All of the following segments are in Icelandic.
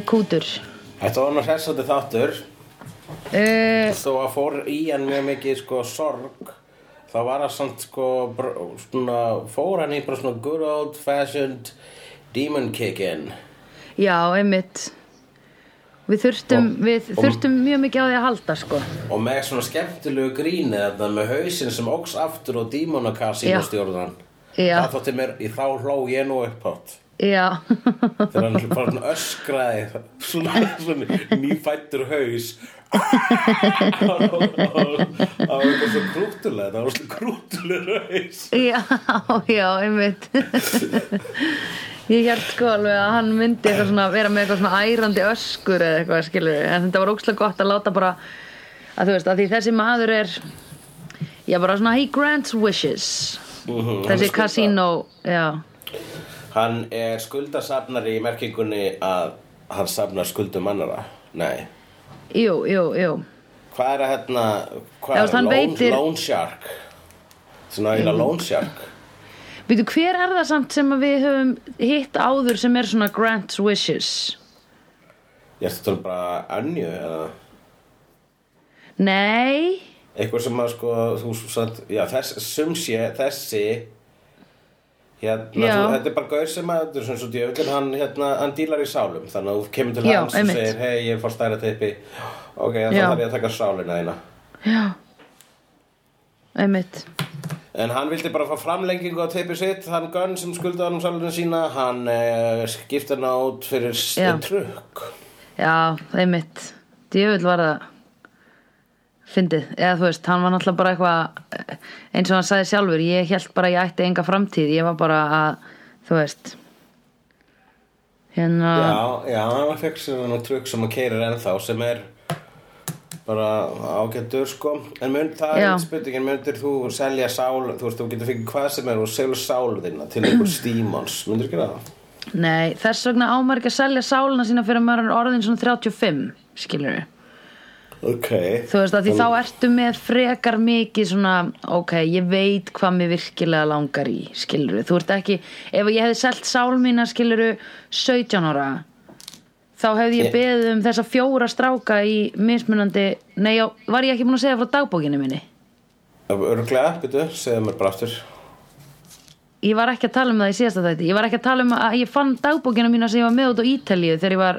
kæri kútur. þetta var nú hressandi þáttur Uh, Þó að fór í hann mjög mikið sko sorg þá var það samt sko svona, fór hann í bara svona good old fashioned demon kickin já, einmitt. Við þurftum, Og- við og- þurftum mjög mikið á því að halda, sko. og með svona skemmtilegu gríni þarna með hausinn sem óks aftur og dímonakassin Já. og stjórnan Já. það þótti mér, í þá hló ég nú upp átt þegar hann bara öskraði nýfættur haus það var eitthvað svo krútulega það var svo krútulega haus já, já, einmitt. Ég held sko alveg að hann myndi svona, vera með eitthvað svona ærandi öskur eða eitthvað, skilur. En þetta var ógslag gott að láta bara, að þú veist, að því þessi maður er, já, bara svona, he grants wishes. Mhm, hann er Þessi casino, já. Hann er skuldasafnari í merkingunni að hann safnar skuldum annara Nei. Jú, jú, jú. Hvað er að hérna Hvað er loan, veitir- loan shark? Svona eiginlega loan shark. Býtu, hver er það samt sem við höfum hitt áður sem er svona grants wishes? Ég ætti að tala bara annju eða? Nei, Eitthvað sem að sko þú satt, Já þess, sum sé þessi Hérna, þú, þetta er bara gaur sem að, þetta er svona svo djöfullin, hann, hérna, hann dílar í sálum, þannig að þú kemur til hans og segir, hei, ég fór stæra teipi, ok, þá þarf ég að taka sálina þína. já, einmitt. En hann vildi bara fá framlengingu á teipið sitt, hann Gunn sem skuldaði hann um salunum sína, hann eh, skipti hann át fyrir s- Já. einmitt. Djöfull var það fyndið. Eða þú veist, hann var náttúrulega bara eitthvað, eins og hann sagði sjálfur, ég held bara ég ætti enga framtíð. Ég var bara að, þú veist, hérna, Já, já, hann fekk sér hann trukk sem hann keirir ennþá, sem er bara ágættur, sko. En mynd, það er spurningin, myndir þú selja sál, þú veist, þú getur fengið hvað sem er og selja sál þína til einhver stímons, myndir gera það? nei, þess vegna ámar ekki að selja sálina sína fyrir er orðin svona 35, skilur við. Ok. Þú veist að því þá ertu með frekar mikið svona, ok, ég veit hvað mér virkilega langar í, skiluru. Þú ert ekki, ef ég hefði selt sál mína, skiluru, 17 ára, þá hefði ég beðið um þessa fjóra stráka í mismunandi, nei, já, var ég ekki búin að segja frá dagbókinu minni? Örglega, byrju, segðu mér bara aftur. Ég var ekki að tala um það í síðasta þætti, ég var ekki að tala um að ég fann dagbókinu mína sem ég var með út á Ítalíu þegar ég var,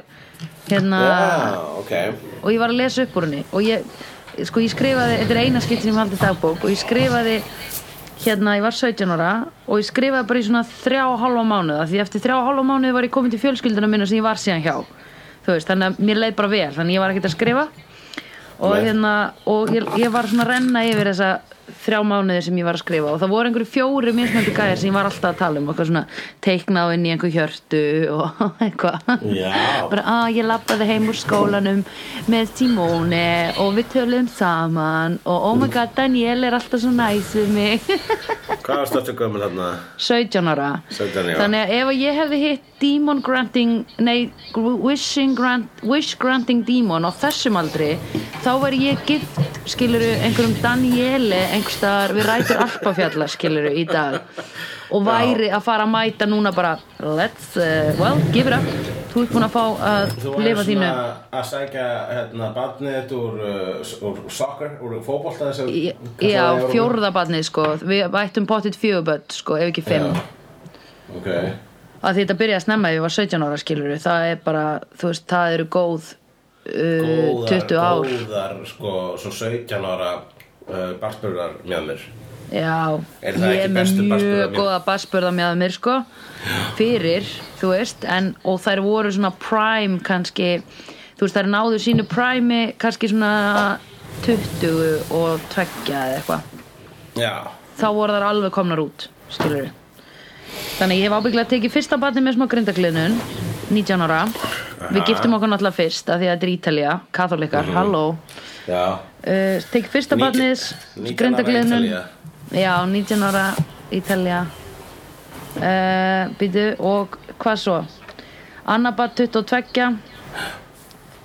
hérna, Já, ok. og ég var að lesa upp úr henni. Og ég, sko ég skrifaði þetta er eina skipt sem ég haldi dagbók og ég skrifaði hérna, ég var 17 ára og ég skrifaði bara í svona þrjá og hálfa mánuða því eftir þrjá og hálfa mánuði var ég komin til fjölskylduna minna sem ég var síðan hjá. Veist, þannig að mér leið bara vel þannig að ég var hérna, var þrjá mánuði sem ég var að skrifa og það voru einhverju fjóri mismöndi gæðir sem ég var alltaf að tala um eitthvað svona teikna á inn í einhver hjörtu og eitthvað bara að ég lappaði heim úr skólanum með Simone og við töluðum saman og oh my god Daniel er alltaf svo næs við mig Hvað var státtu gömul þarna? 17 ára 17, já. þannig að ef ég hefði hitt demon granting nei, wishing grant, wish granting demon á þessum aldri þá væri ég gift skiluru einhverjum Daniele einhverstaðar við rætur Alpafjalla skiluru í dag. Og væri að fara að mæta núna bara let's, uh, well, give it up. Þú ert búin að fá að Þú lifa þínu svona að sækja hérna, barnið þitt úr, uh, úr soccer, úr fótbolta þessu Í- Já, fjórða barnið sko. Við ættum pottit fjöguböld sko, ef ekki fimm. Ok, að því þetta byrjaði að snemma ef ég var 17 ára skilur það er bara, þú veist, það eru góð uh, góðar, 20 ár. góðar, sko, svo 17 ára uh, barspurðar með mér Já, Er ég er með mjög góða basburða með mér sko fyrir, þú veist en, og þær voru svona prime kannski, þú veist, þær náðu sínu prime kannski svona 20 og 20 eða eitthvað. Já, þá voru þær alveg komnar út skilur þannig ég hef ábygglega tekið fyrsta barni með smá grindagliðnun 19 ára. Við giftum okkur náttúrulega fyrst af því að þetta er Ítalía, katholikar, Mhm. halló. já uh, tekið fyrsta Nítján- barnið 19 ára grindagliðnun Ítalía. já, 19 ára Ítalía. Uh, býtu og hvað svo? Annar barn 22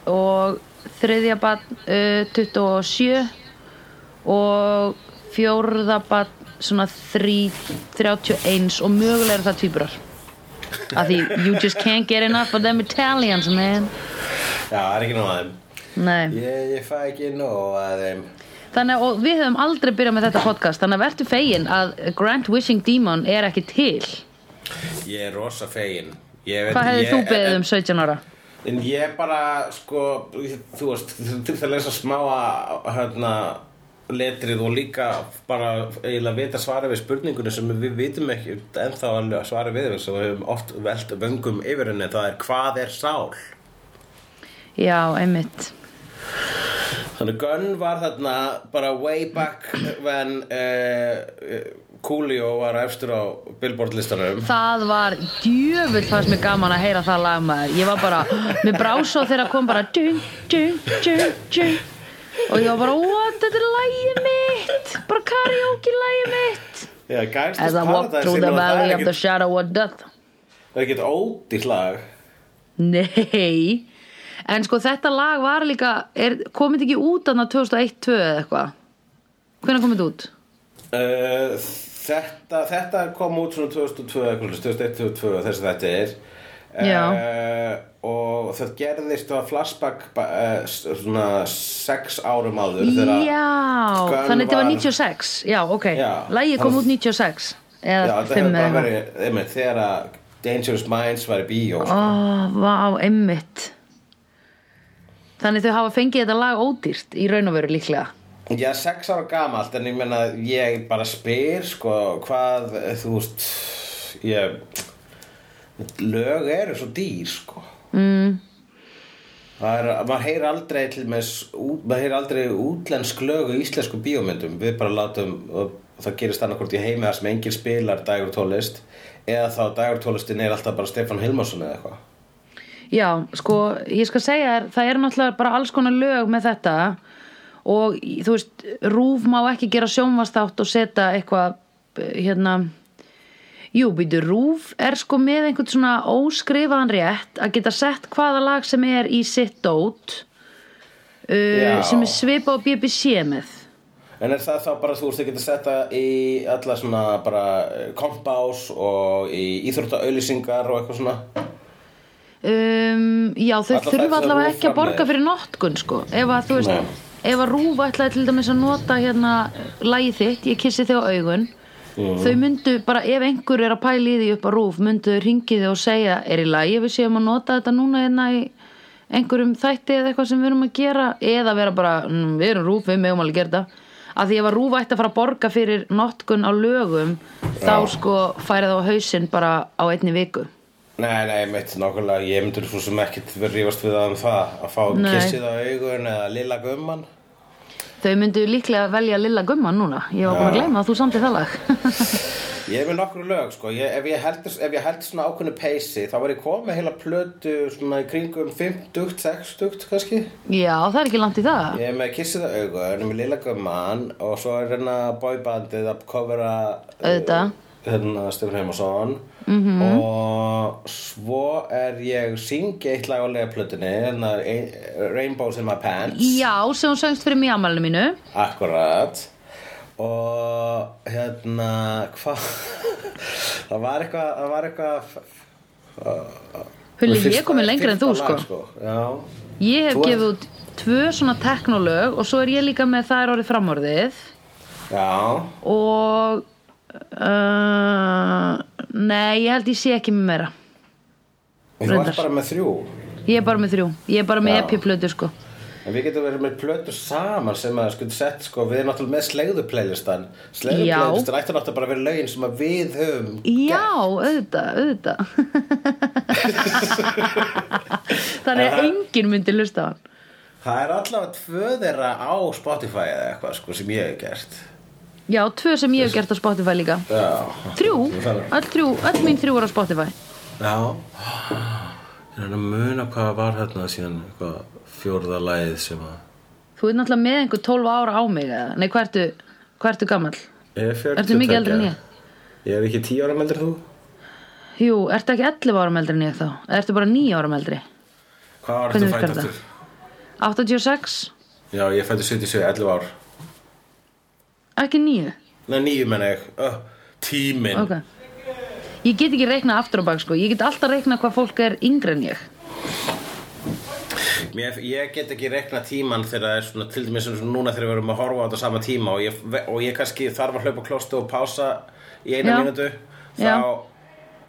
og þriðja barn uh, 27 og fjórða barn svona þrí, 31 og mögulega er það tvíburar. Af því you just can't get enough of them Italians, man. Já, það er ekki Nei Ég, ég fæ ekki nóg að þeim. Þannig að við höfum aldrei byrjað með þetta podcast. Þannig að verður fegin að Grant Wishing Demon er ekki til. Ég er rosa fegin. Veit- Hvað hefði þú beðið um 17 ára? En ég bara, sko, þú veist, til það að lesa smá að, hérna, letrið og líka bara eiginlega vita svara við spurningunni sem við vitum ekki ennþá að svara við þess og við höfum oft velt vöngum yfir henni, það er hvað er sál? Já, einmitt Þannig Gunn var þarna bara way back when uh, Coolio var efstur á Billboard listanum Það var djöfull fannst mér gaman að heyra það lag maður. Ég var bara, mér brá svo þegar kom bara djung, djung, djung, djung Og ég var bara, what, þetta er lagið mitt. Bara karaoke lagið mitt. Já, Gangsters As I walk Paradise through the valley of the shadow of death. Það er ekkert ódýrt lag. Nei En sko þetta lag var líka er, komið ekki út aðna 2001-2002 eða eitthvað? Hvenær komið þetta út? Uh, þetta, þetta kom út svona 2002 eitthvað, 2001-2002 þess að þetta er. Uh, og það gerðist á flashback uh, svona sex árum áður Já, þannig þetta var var- 96 Já, ok, lagið kom það- út 96 Já, Eða þetta 5 hefur bara eða einmitt, þegar að Dangerous Minds var í bíó sko. vá, einmitt Þannig þau hafa fengið þetta lag ódýrt í raun og veru líklega. Já, sex ára gamalt en ég meina, ég bara spyr sko, hvað, þú veist ég lög eru svo dýr sko. Mm. það er, maður heyr aldrei til með, maður heyr aldrei útlensk lög í íslensku bíómyndum. Við bara látum, og það gerist annarkvort í heimi þar sem enginn spilar dagur tónlist eða þá dagur tónlistin er alltaf bara Stefán Hilmarsson eða eitthvað Já, sko, ég skal segja þér það er náttúrulega bara alls konar lög með þetta og þú veist Rúf má ekki gera sjónvastátt og setja eitthvað hérna Jú, býtu, Rúf er sko með einhvern svona óskrifaðan rétt að geta sett hvaða lag sem er í sitt dót uh, sem er svipa á BBC með. En er það þá bara þú veist að geta setta í alla svona bara eh, kompás og í íþróttaauðlýsingar og eitthvað svona Já, þau Allar þær þurfa allavega ekki að borga fyrir notkun sko. ef að þú veist Nei. ef að Rúf ætlaði til dæmis að nota hérna lagið þitt, ég kissi þig á augun Mhm. þau myndu bara ef einhver er að pæla í því upp á Rúf myndu ringið þig og segja er í lagi við séum að nota þetta núna hérna í einhverjum þætti eða eitthvað sem við erum að gera eða vera bara, "Mm, við erum Rúf við megum alveg gera þetta að því ef að Rúf ætti að fara að borga fyrir notkun á lögum þá sko færi það á hausinn bara á einni viku Nei, nei, mitt nákvæmlega, ég myndur svo sem ekkert verið rífast við það um það að fá Nei. kissið á augun eða lilla gumman. Þau myndu líklega velja Lilla Gumman núna. Ég var búin að gleyma að þú samti það lag. Ég er með nokkru lög, sko, ég, ef, ég held, ef ég held svona ákveðnu peysi þá var ég komið heila plötu svona í kringum 50, 60 kannski. Já, það er ekki langt í það. Ég er með kissið á augun, með lilla gumman og svo er hérna boybandið að covera Auðvitað. hérna Stefán Heimarsson Mhm. -hmm. og svo er ég syngi eitt lag á legaplötunni hérna Rainbows in my pants. Já, sem hún söngst fyrir mig ammælinu mínu. Akkurat. Og hérna hvað það var eitthvað það var eitthvað Hulli, ég er komin lengra en þú fyrsta sko. lag, Já, Ég hef gefið út tvö svona teknolög og svo er ég líka með það er orðið framorðið. Já. Og uh, Nei, ég held ég sé ekki með meira. Þú Reyndar. ert bara með þrjú? Ég er bara með þrjú, ég er bara með epiplötu sko. En við getum verið með plötu saman sem að sko sett sko, við erum náttúrulega með slegðu playlistan. Slegðu Já. playlistan ætti náttúrulega bara að vera lögin sem að við höfum Já, auðvitað, auðvitað. Þannig að enginn myndi lusta á hann. Það er allavega tvö þeirra á Spotify eða eitthvað sko sem ég hef gert Já, tvö sem ég hef gert á Spotify líka Já Þrjú, öll, þrjú, öll mín þrjú er á Spotify Já Ég er að muna hvað var hérna síðan fjórða lagið sem að Þú ert náttúrulega með einhver 12 ára á mig eða? Nei, hvað ertu, hvað ertu er 42 Ertu mikið eldri en ég? Ég er ekki 10 ára meldur þú? Jú, ertu ekki 11 ára eldri en ég þá? Ertu bara 9 ára eldri? Hvað var þetta fætt aftur? 86? Já, ég fættu 77, 11 ár Ekki 9? Nei, nýju menna ég. Uh, Tíminn. Ok. Ég get ekki reiknað aftur á bak sko. Ég get alltaf reiknað hvað fólk er yngri en ég. Mér, ég get ekki rekna tíman þegar það er svona til dæmis eins og núna þegar við erum að horfa á þetta sama tíma og ég, og ég kannski þarf að hlaupa klóstu og pása í eina Já. mínútu Já. þá,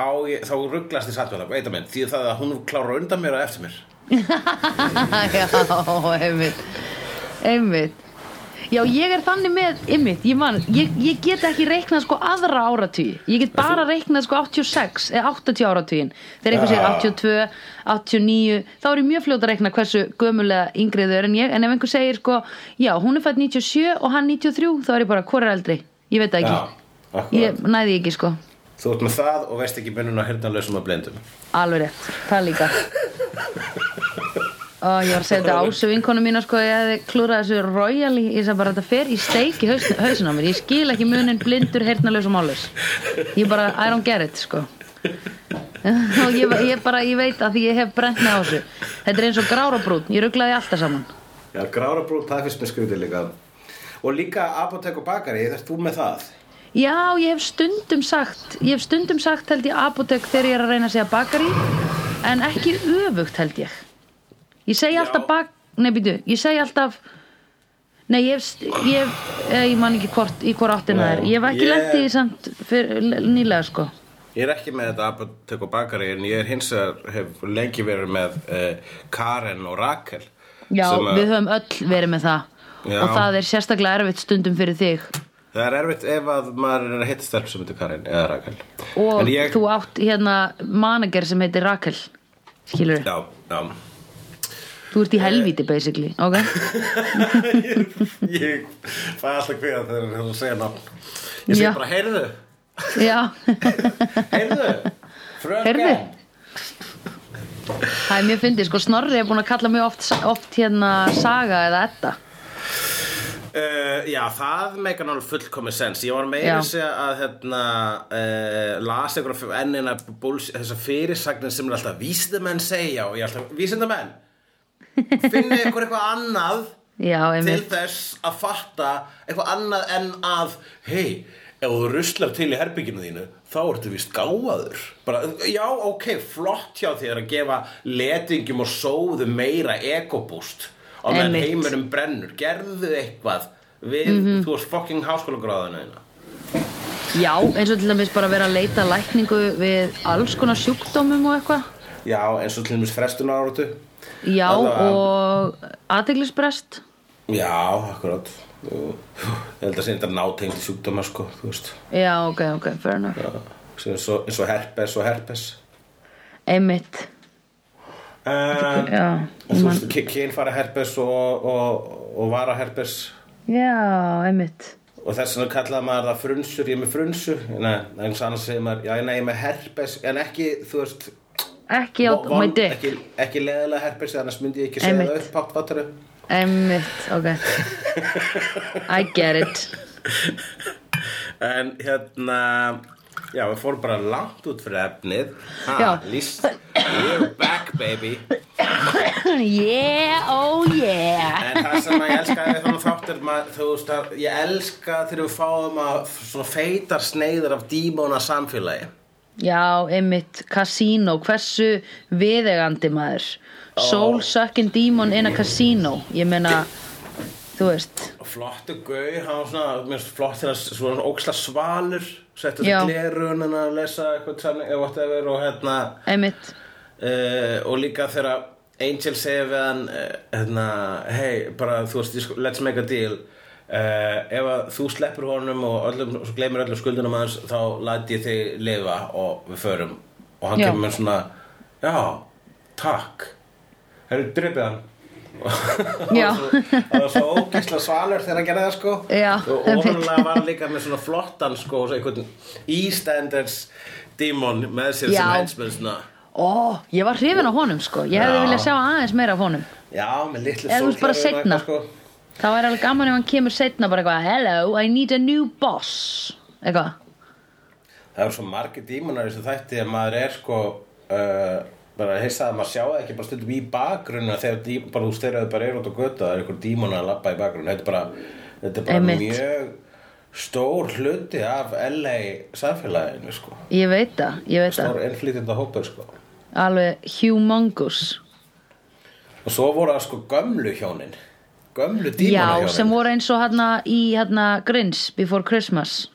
á, þá rugglast ég satt við það, veit að minn því það að hún klára undan mér og eftir mér. Já, einmitt. Einmitt Já, ég er þannig með, einmitt, ég man ég, ég get ekki reiknað sko aðra áratví Ég get bara reiknað sko 86 eða 80 áratvíin Þegar einhver segir Já. 82, 89 Þá er ég mjög fljót að reikna hversu gömulega yngri þau er en ég En ef einhver segir sko, já, hún er fætt 97 og hann 93 Þá er ég bara, hvor er eldri? Ég veit ekki. Akkurat. Ég næði ekki sko. Þú ert með það og veist ekki munun á hirnalausum og blendum Alveg rétt, það líka Ó, ég var að segja þetta ásu vinkonu mína sko, ég hefði klúrað þessu royal ég sagði bara þetta fer í steik í haus, hausin á mér. Ég skil ekki munin blindur, heyrnalaus og málaus ég bara, I don't get it sko. Og ég, ég bara, ég veit að því ég hef brent mig á þessu. Þetta er eins og grárabrún, ég rugglaði alltaf saman. Já, grárabrún, það finnst mér skrutið líka. Og líka apotek og bakari, þarf þú með það? Já, ég hef stundum sagt ég hef stundum sagt held ég apotek þegar ég er að reyna að segja bakari en ekki öfugt held ég ég segi alltaf bak nei býtu, ég segi alltaf nei ég ég, eh, ég man ekki hvort í hvort áttina það er. Ég hef ekki ég- lendið í samt nýlega sko. Ég er ekki með þetta apotek og bakari en ég er hins vegar hef lengi verið með uh, Karen og Rakel já, að- við höfum öll verið með það. Já. og það er sérstaklega erfitt stundum fyrir þig. Það er erfitt ef að maður er að hitta stelp sem heitir Karin eða Rakel. Og þú átt hérna manager sem heitir Rakel skilur Já, já þú ert í helvíti basically ok? Ég fæ alltaf kviða þegar þú segja nafn. Ég segi bara, heyrðu, já. Heyrðu. Heyrðu. Það er mjög fyndið, sko Snorri er búin að kalla mig oft, oft hérna saga eða etta Uh, já, það meikar náttúrulega fullkomi sens Ég var meira að að hérna, uh, las einhverja ennina þessar fyrirsagnir sem er alltaf vísindamenn segja og ég er alltaf, vísindamenn finnið ykkur eitthvað annað Já, til þess að fatta eitthvað annað en að hei, ef þú ruslar til í herbygginu þínu þá ertu víst gáfaður. Bara, já, ok, flott hjá þér að gefa letingum og sóðu meira ekobúst á meðan heimurum brennur. Gerðu eitthvað við, Mhm. þú veist fucking háskólagráðinu þína Já, eins og til dæmis bara vera að leita lækningu við alls konar sjúkdómum og eitthvað. Já, eins og til dæmis frestunar áratu Já, Allavega. og aðteglisbrest já, akkurat. Jú, ég held að sé þetta nátengdi sjúkdóma sko, þú veist. Já, ok, ok, fair enough. Já, eins og, eins og herpes og herpes. Einmitt, um, já En Þú veist, ky- kynfæra herpes og, og, og vara herpes. Já, einmitt. Og þess vegna kallaði maður það frunsur, ég er með frunsu. Nei, eins annars segir maður, já, nei, ég er með herpes en ekki, þú veist Ekki á von- my dick ekki, ekki leðilega herpes, annars myndi ég ekki segja Einmitt. það upp hátt fattaru Einmitt, ok. I get it. En hérna Já, við fórum bara langt út fyrir efnið. Ha, Já. Lýst, you're back baby. Yeah, oh yeah. En það sem að ég elska við þannig þáttir maður, þú veist að ég elska þegar við fáum að svona feitar sneiður af dímóna samfélagi Já, einmitt, casino, hversu viðegandi maður? Soul sucking demon in a casino. Ég meina, þú veist. Flottu gau, hann var svona mér finnst flott þegar svona óksla svalur settur glerun en að lesa eitthvað samning eða whatever og hérna Einmitt, uh, og líka þegar Angel segir við hann uh, hérna, hei, bara þú veist, let's make a deal uh, ef að þú sleppur honum og öllum, svo gleymir öllum skuldunum hans þá læt ég þig lifa og við förum og hann Já. kemur með svona já, takk hefur drifið hann Já. og það var svo ógæsla svalur þegar hann gerði það sko Já, og óvanlega var hann líka með svona flottan sko, svo einhvern EastEnders dímon með sér Já. sem hensmið svona ó, ég var hrifin á honum sko Ég hefði viljað sjá aðeins meira af honum Já, með litlu Eða og seinna. eitthvað, sko. Það væri alveg gaman ef hann kemur setna bara eitthvað Hello, I need a new boss. Eitthvað. Það eru svo margir dímonar í þessu þætti að maður er sko uh, bara heissa að maður sjá það ekki bara stundum í bakgrunna þegar dí, bara þú styrjaði bara er út á götu það er einhver dímonar að labba í bakgrunna þetta er bara, þetta er bara mjög stór hluti af LA samfélaginu sko. Ég veit það, ég veit það. Stór innflytjanda hópur sko. Alveg humongous. Og svo voru það sko gömlu hjónin gömlu Já, dímonahjónin sem voru eins og hérna í hérna Grins Before Christmas.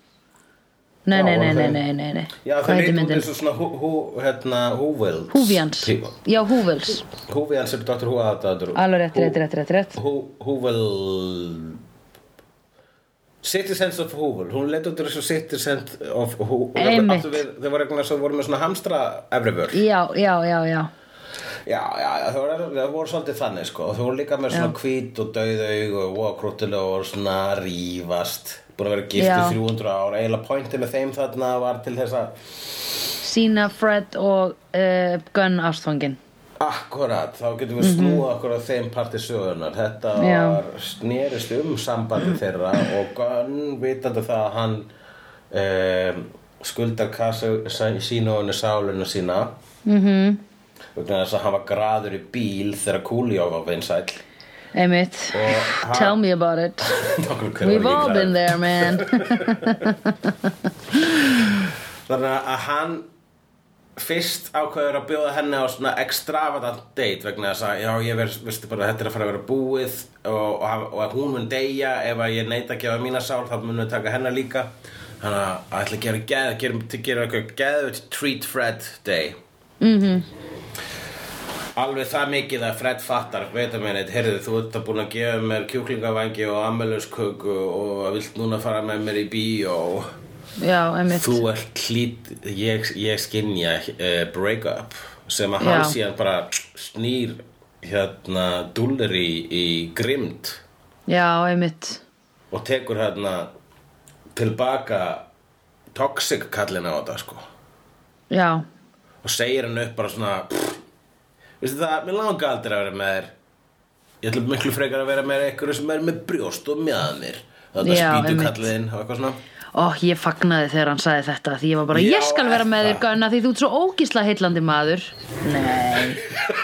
Nei, Já, nei, nei, nei, nei, nei. Já, það leit út eins og svona hú, hú, hérna, Húveld Húfjans Já, Húvels Húfjans er Dr. Who aðdáendur. Alveg rétt, rétt, rétt, rétt, rétt. Hú, Húvel Citizens of Húvel. Hún leit út eins og Citizens of Húvel Einmitt. Þau voru eitthvað sem voru með svona hamstra efrivör Já, já, já, já Já, já, þau voru, svolítið þannig sko og þau voru líka með svona Já. hvít og dauð aug og voða og svona rífast búin að vera gift Já. í 300 ár eiginlega pointið með þeim þarna var til þess að Sína, Fred og uh, Gunn ástfangin Akkurat, þá getum við snúið okkur á þeim parti sögunar. Þetta Mhm. Já. var snerist um sambandi þeirra og Gunn vitandi það að hann um, skuldar kassa sína og henni sálinu sína mm Mhm. -hmm. Vegna þess að hann var graður í bíl þegar Coolio var vinsæll Einmitt hann- Tell me about it. We've all been there, man. Þannig að hann fyrst ákveður að bjóða henni á svona extravagant date vegna þess að já ég verð, veistu bara þetta er að fara að vera búið og, og, og hún mun deyja ef að ég neita að gefa mína sál þá munum við taka hennar líka. Þannig að ætla að gera geð gera, gera geðut treat Fred day. Mm -hmm. Alveg það mikið að Fred fattar. Veit að mennið, heyrðu þú ert að búin að gefa mér kjúklingavangi og amelusköku og vilt núna fara með mér í bíó. Já, einmitt. Þú ert hlýt, ég, ég skinja uh, break-up sem að Já. hann síðan bara snýr hérna dúllir í, í grimd Já, einmitt. Og tekur hérna tilbaka toxic kallin á þetta sko. Já, og segir hann upp bara svona pff, veistu það, mér langar aldrei að vera með þér. Ég ætla miklu frekar að vera með einhverju sem er með brjóst og mjöðnir þetta Já, spýtu kallin og eitthvað svona. Ó, ég fagnaði þegar hann sagði þetta Því ég var bara, Já, ég skal vera er með þér? Gunna Því þú ert svo ógísla heillandi maður. Nei,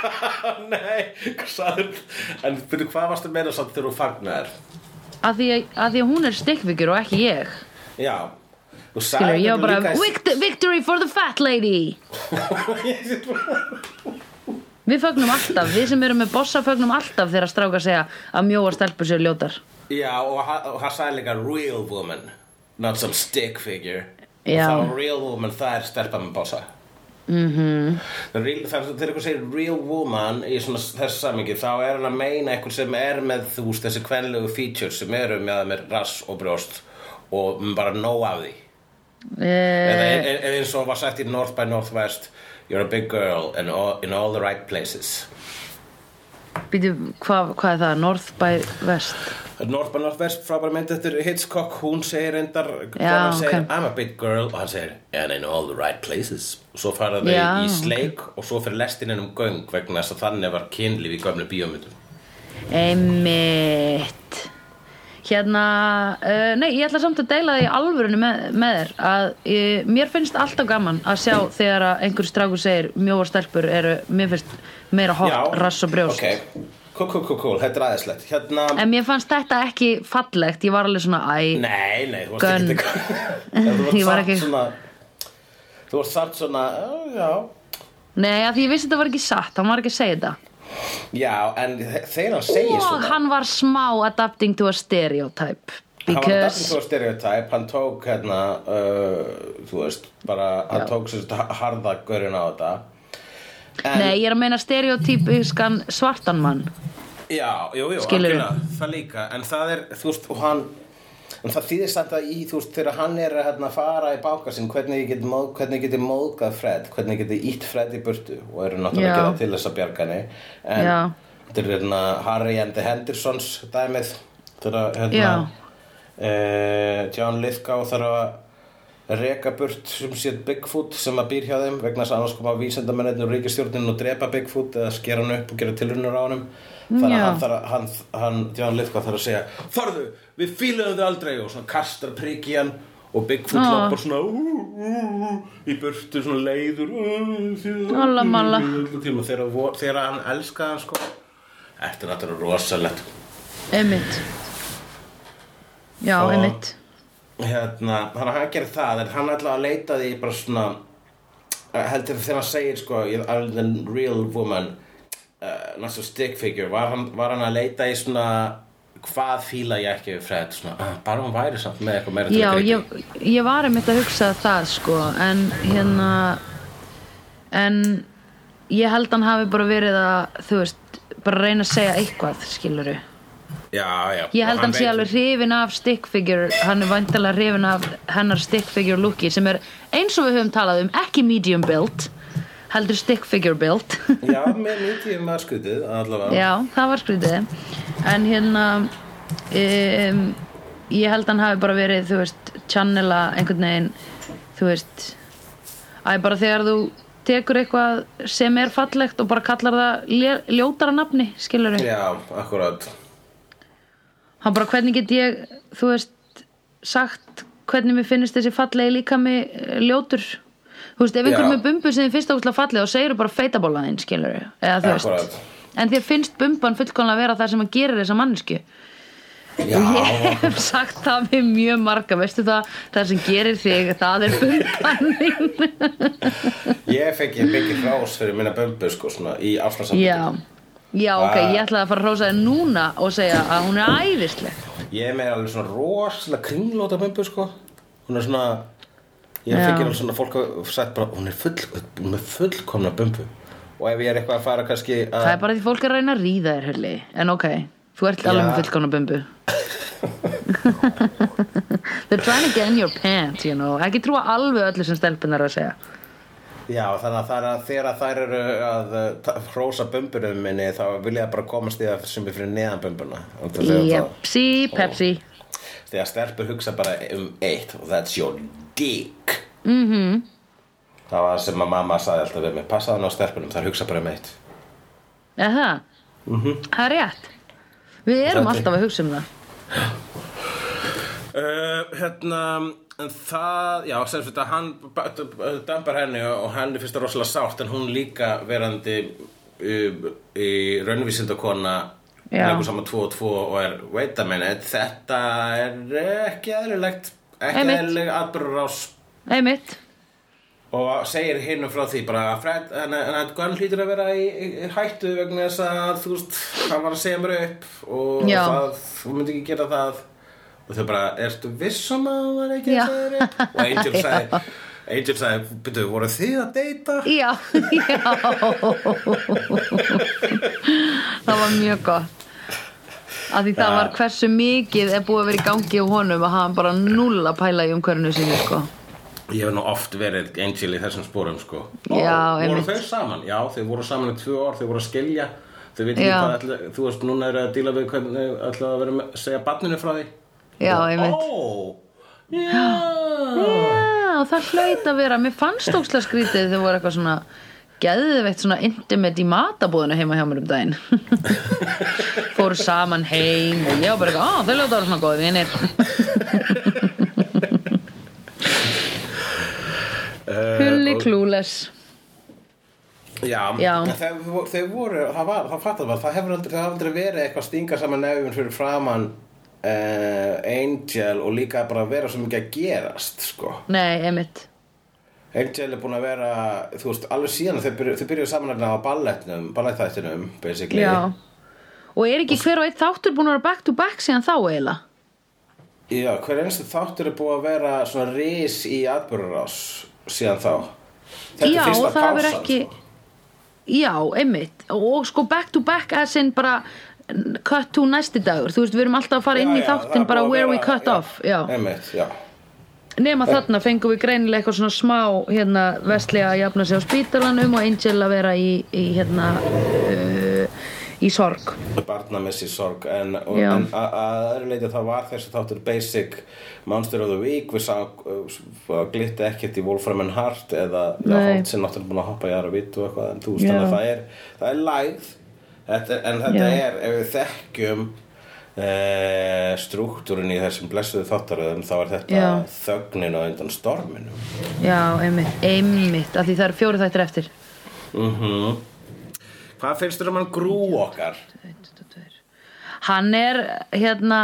Nei, hvað sagður En byrju, hvað varstu að meina samt þegar þú fagnar? að því að, að því að hún er stikkvíkjur og ekki ég. Já. Þú Skilur, sagði ég var bara, líka í- "Vict- victory for the fat lady Við fögnum alltaf, við sem erum með bossa fögnum alltaf þegar stráka segja að mjóa stelpur sér ljótar. Já, og ha- og hann sagði líka real woman Not some stick figure. Já. Og þá real woman, það er stelpa með bossa. Mm -hmm. þegar eitthvað segir real woman í þessu samingi þá er hann að meina eitthvað sem er með þú þessi kvenlegu features sem eru með, með rass og brjóst og bara nóg af því. Eða eh, e- e- eins og var sagt í North by Northwest You're a big girl in all, in all the right places. Býtu, hvað hva er það? North by West? North by Northwest frábæri mynd eftir Hitchcock. Hún segir reyndar Já, segir ok. I'm a big girl og hann segir and in all the right places. Og svo fara þau Já, í sleik og svo fyrir lestininn um göng vegna þess að þannig var kynlíf í gömlu bíómyndum. Einmitt Hérna, uh, nei, ég ætla samt að deila því í alvörunni með, með þér að uh, mér finnst alltaf gaman að sjá þegar að einhver strákur segir mjóa stelpur eru, mér finnst meira hot, rass og brjóst. ok, cool, cool, cool, cool, þetta er aðeinslegt. Hérna, En mér fannst þetta ekki fallegt, ég var alveg svona æ, nei, nei, þú varst ekki þú Ég varst ekki- svona þú varst samt svona já, nei, að því ég vissi þetta var ekki satt, hann var ekki að segja þetta Já, en þe- þegar hann segir Og svona hann var smá adapting to a stereotype Hann var Because dættin svo stereotype, hann tók hérna, uh, þú veist, bara, hann tók sér harða görinn á þetta. En, Nei, ég er að meina stereotypiskan svartan mann. Já, jú, jú, það líka, en það er, þú veist, og hann, en það þýðir samt að í, þú veist, þegar hann er að hérna, fara í báka sinn, hvernig ég geti, móð, hvernig geti móðgað Fred, hvernig geti ítt Fred í burtu og eru náttúrulega að gera til þess að bjarga henni. En þetta er hérna Harry and the Hendersons dæmið, þegar hérna, uh, John Lithgow þarf að reka burt sem sér Bigfoot sem að býr hjá þeim vegna þess að annars koma vísendamenninu og ríkistjórnin og drepa Bigfoot eða skera hann upp og gera tilunur á honum. Þannig að hann, þarf, að- hann, hann John Lithgow þarf að segja farðu, við fíluðum þau aldrei. Og svona kastar prik í hann og Bigfoot Ah. lappar svona ú, ú, ú, í burtu svona leiður tíma. Þegar, hann elskaði hann sko. Þetta er náttúrulega rosalegt. Einmitt. Já, Og- einmitt hérna, að hann gerir það en hann ætla að leita því bara svona uh, heldur þegar hann segir sko I'm the real woman uh, not so stick figure var hann, var hann að leita í svona hvað fíla ég ekki við Fred svona, uh, bara hún væri samt með eitthvað meira Já, að ég, ég var einmitt að hugsa það sko en hérna en ég held hann hafi bara verið að þú veist, bara reyna að segja eitthvað skiluru já, já, Ég held hann sé alveg hrifin af stick figure hann er vantilega hrifin af hennar stick figure looki sem er eins og við höfum talað um ekki medium build heldur stick figure build. Já, með mítið maður skutið allavega. Já, það var skrítið. En hérna um, Ég held hann hafi bara verið Þú veist, channela einhvern veginn Þú veist Æ, bara þegar þú tekur eitthvað sem er fallegt og bara kallar það ljótara nafni, skilur við já, akkurat hann bara hvernig get ég þú veist, sagt hvernig mér finnst þessi fallegi líka með ljótur? Þú veist, ef einhver með bumbu sem þið finnst ákveðlega fallegi þá segir bara feitabólaðinn, skilur eða þú veist, en þér finnst bumban fullkomlega vera það sem að gera þessa mannesku já, ég hef sagt það við mjög marga veistu það, það sem gerir þig það er bumban þín. Ég fekk ég mikið hrás fyrir minna bömbu sko svona í afslagsambandi já, ok, Ah. ég ætlaði að fara að hrósa þér núna og segja að hún er æðisleg. Ég er með alveg svona rosalega kringlóta bumbu sko. Hún er svona Ég Já. fikk alveg svona fólk að sagt bara Hún er full, hún er fullkomna bumbu Og ef ég er eitthvað að fara kannski að Það er bara því fólk er að reyna að ríða þér helli En ok, þú ert alveg með fullkomna bumbu They're trying to get in your pants, you know. Ekki trúa alveg öllu sem stelpunar að segja Já, þannig að það er að þegar þær eru að ta- hrósa bumbunum minni þá vil ég bara komast í það sem er fyrir neðan bumbuna Og það það- Jepsi, Pepsi. Þegar stelpur hugsa bara um eitt og that's your dick. Mm -hmm. Það var sem að mamma sagði alltaf við mig Passaðu hann á stelpunum, þær hugsa bara um eitt. Er það? Það er rétt. Við erum. Það alltaf að hugsa um það. Uh, hérna en það, já, sem þetta hann b- b- dambar henni og henni finnst það rosalega sárt en hún líka verandi uh, í raunvísindakona leikur saman 2 og 2 og er wait a minute, þetta er ekki eðlilegt ekki Einmitt. eðlileg atbyrðurás Einmitt. Og segir hinnum frá því bara að Fred, en, að Gunn hlýtur að vera í, í, hættu vegna þess að þú veist, hann var að segja mér upp og það, þú myndi ekki gera það og þau bara, ertu viss um að hann var ekki Já. að þér upp og Angel Já. sagði Angel sagði, byrju, voru þið að deyta? Já, já Það var mjög gott Af því það Já. var hversu mikið er búið að vera í gangi á honum að hann bara null að pæla í umhverfinu sinni sko. Ég hef nú oft verið Angel í þessum spórum sko Já, Ó, voru einmitt. þau saman? Já, þau voru saman í tvö ár, þau voru að skilja þau veit ekki Já. hvað ætla, þú veist, núna er að díla við hvernig ætla að vera með, segja barninu frá því Já, einmitt. Ó, já. Það hlaut að vera. Mér fannst ókslega skrítið þau voru eitthvað svona geðveitt svona intimate í matabúðinu heima hjá mér um daginn. Fóru saman heim og ég var bara eitthvað, á þau hljóta að vera svona góði vinir. Hulli klúles. Já, Já. Þeir, þeir voru, það var, það fattar maður, það hefur aldrei, aldrei verið eitthvað stinga saman nefnum fyrir framann uh, Angel og líka bara vera svo mikið að gerast, sko. Nei, emitt Angel er búin að vera, þú veist, alveg síðan þau byrjuðu, þau byrjuðu saman hérna á ballettnum, ballettþættinum, basically. Já Og er ekki hver og eitt þáttur búin að vera back to back síðan þá eiginlega? Já, hver einstu þáttur er búið að vera svona ris í atbyrðarás síðan þá. Þetta Já, er fyrsta pásan, ekki sko. Já, einmitt og sko back to back as in bara cut to næsti dagur. Þú veist, við erum alltaf að fara inn í þáttin bara að where we vera- cut já, off já. Einmitt, já. nema þarna fengum við greinilega eitthvað svona smá hérna, vestlega að jafna sig á spítalanum og Angel að vera í, í hérna uh, í sorg. Barnamessi sorg en, en að að öðru leiti það var þessi þáttur basic Monster of the Week. Við sá uh, glitti ekkert í Wolfram and Heart eða. Holt sem náttúrulega búin að hoppa í aðra vitt og eitthvað en þú veist þannig að það er það er lægð en þetta Já. er ef við þekkjum uh, struktúrin í þessum blessuðu þáttaröðum þá er þetta Já. þögnin og undan storminum já, einmitt, einmitt af því það eru fjóri þættir eftir mm Hvað finnst þér um hann grú okkar? hann er hérna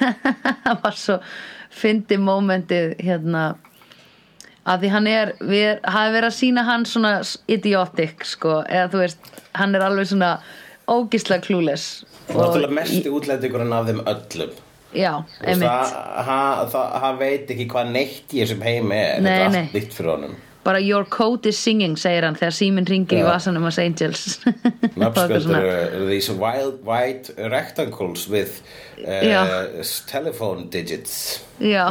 hann var svo fyndi mómentið hérna að því hann er, við hafi verið að sína hann svona idiotic sko, eða þú veist, hann er alveg svona ógislega clueless. Náttúrulega mesti útlendingurinn af þeim öllum. Já, einmitt. það, hann, veit ekki hvað neitt í þessum heimi er. Nei, Þetta er allt nýtt fyrir honum. Bara your code is singing, segir hann þegar síminn ringir í Já. vasanum hans Angels Og eru these wild white rectangles with uh, telephone digits. Já.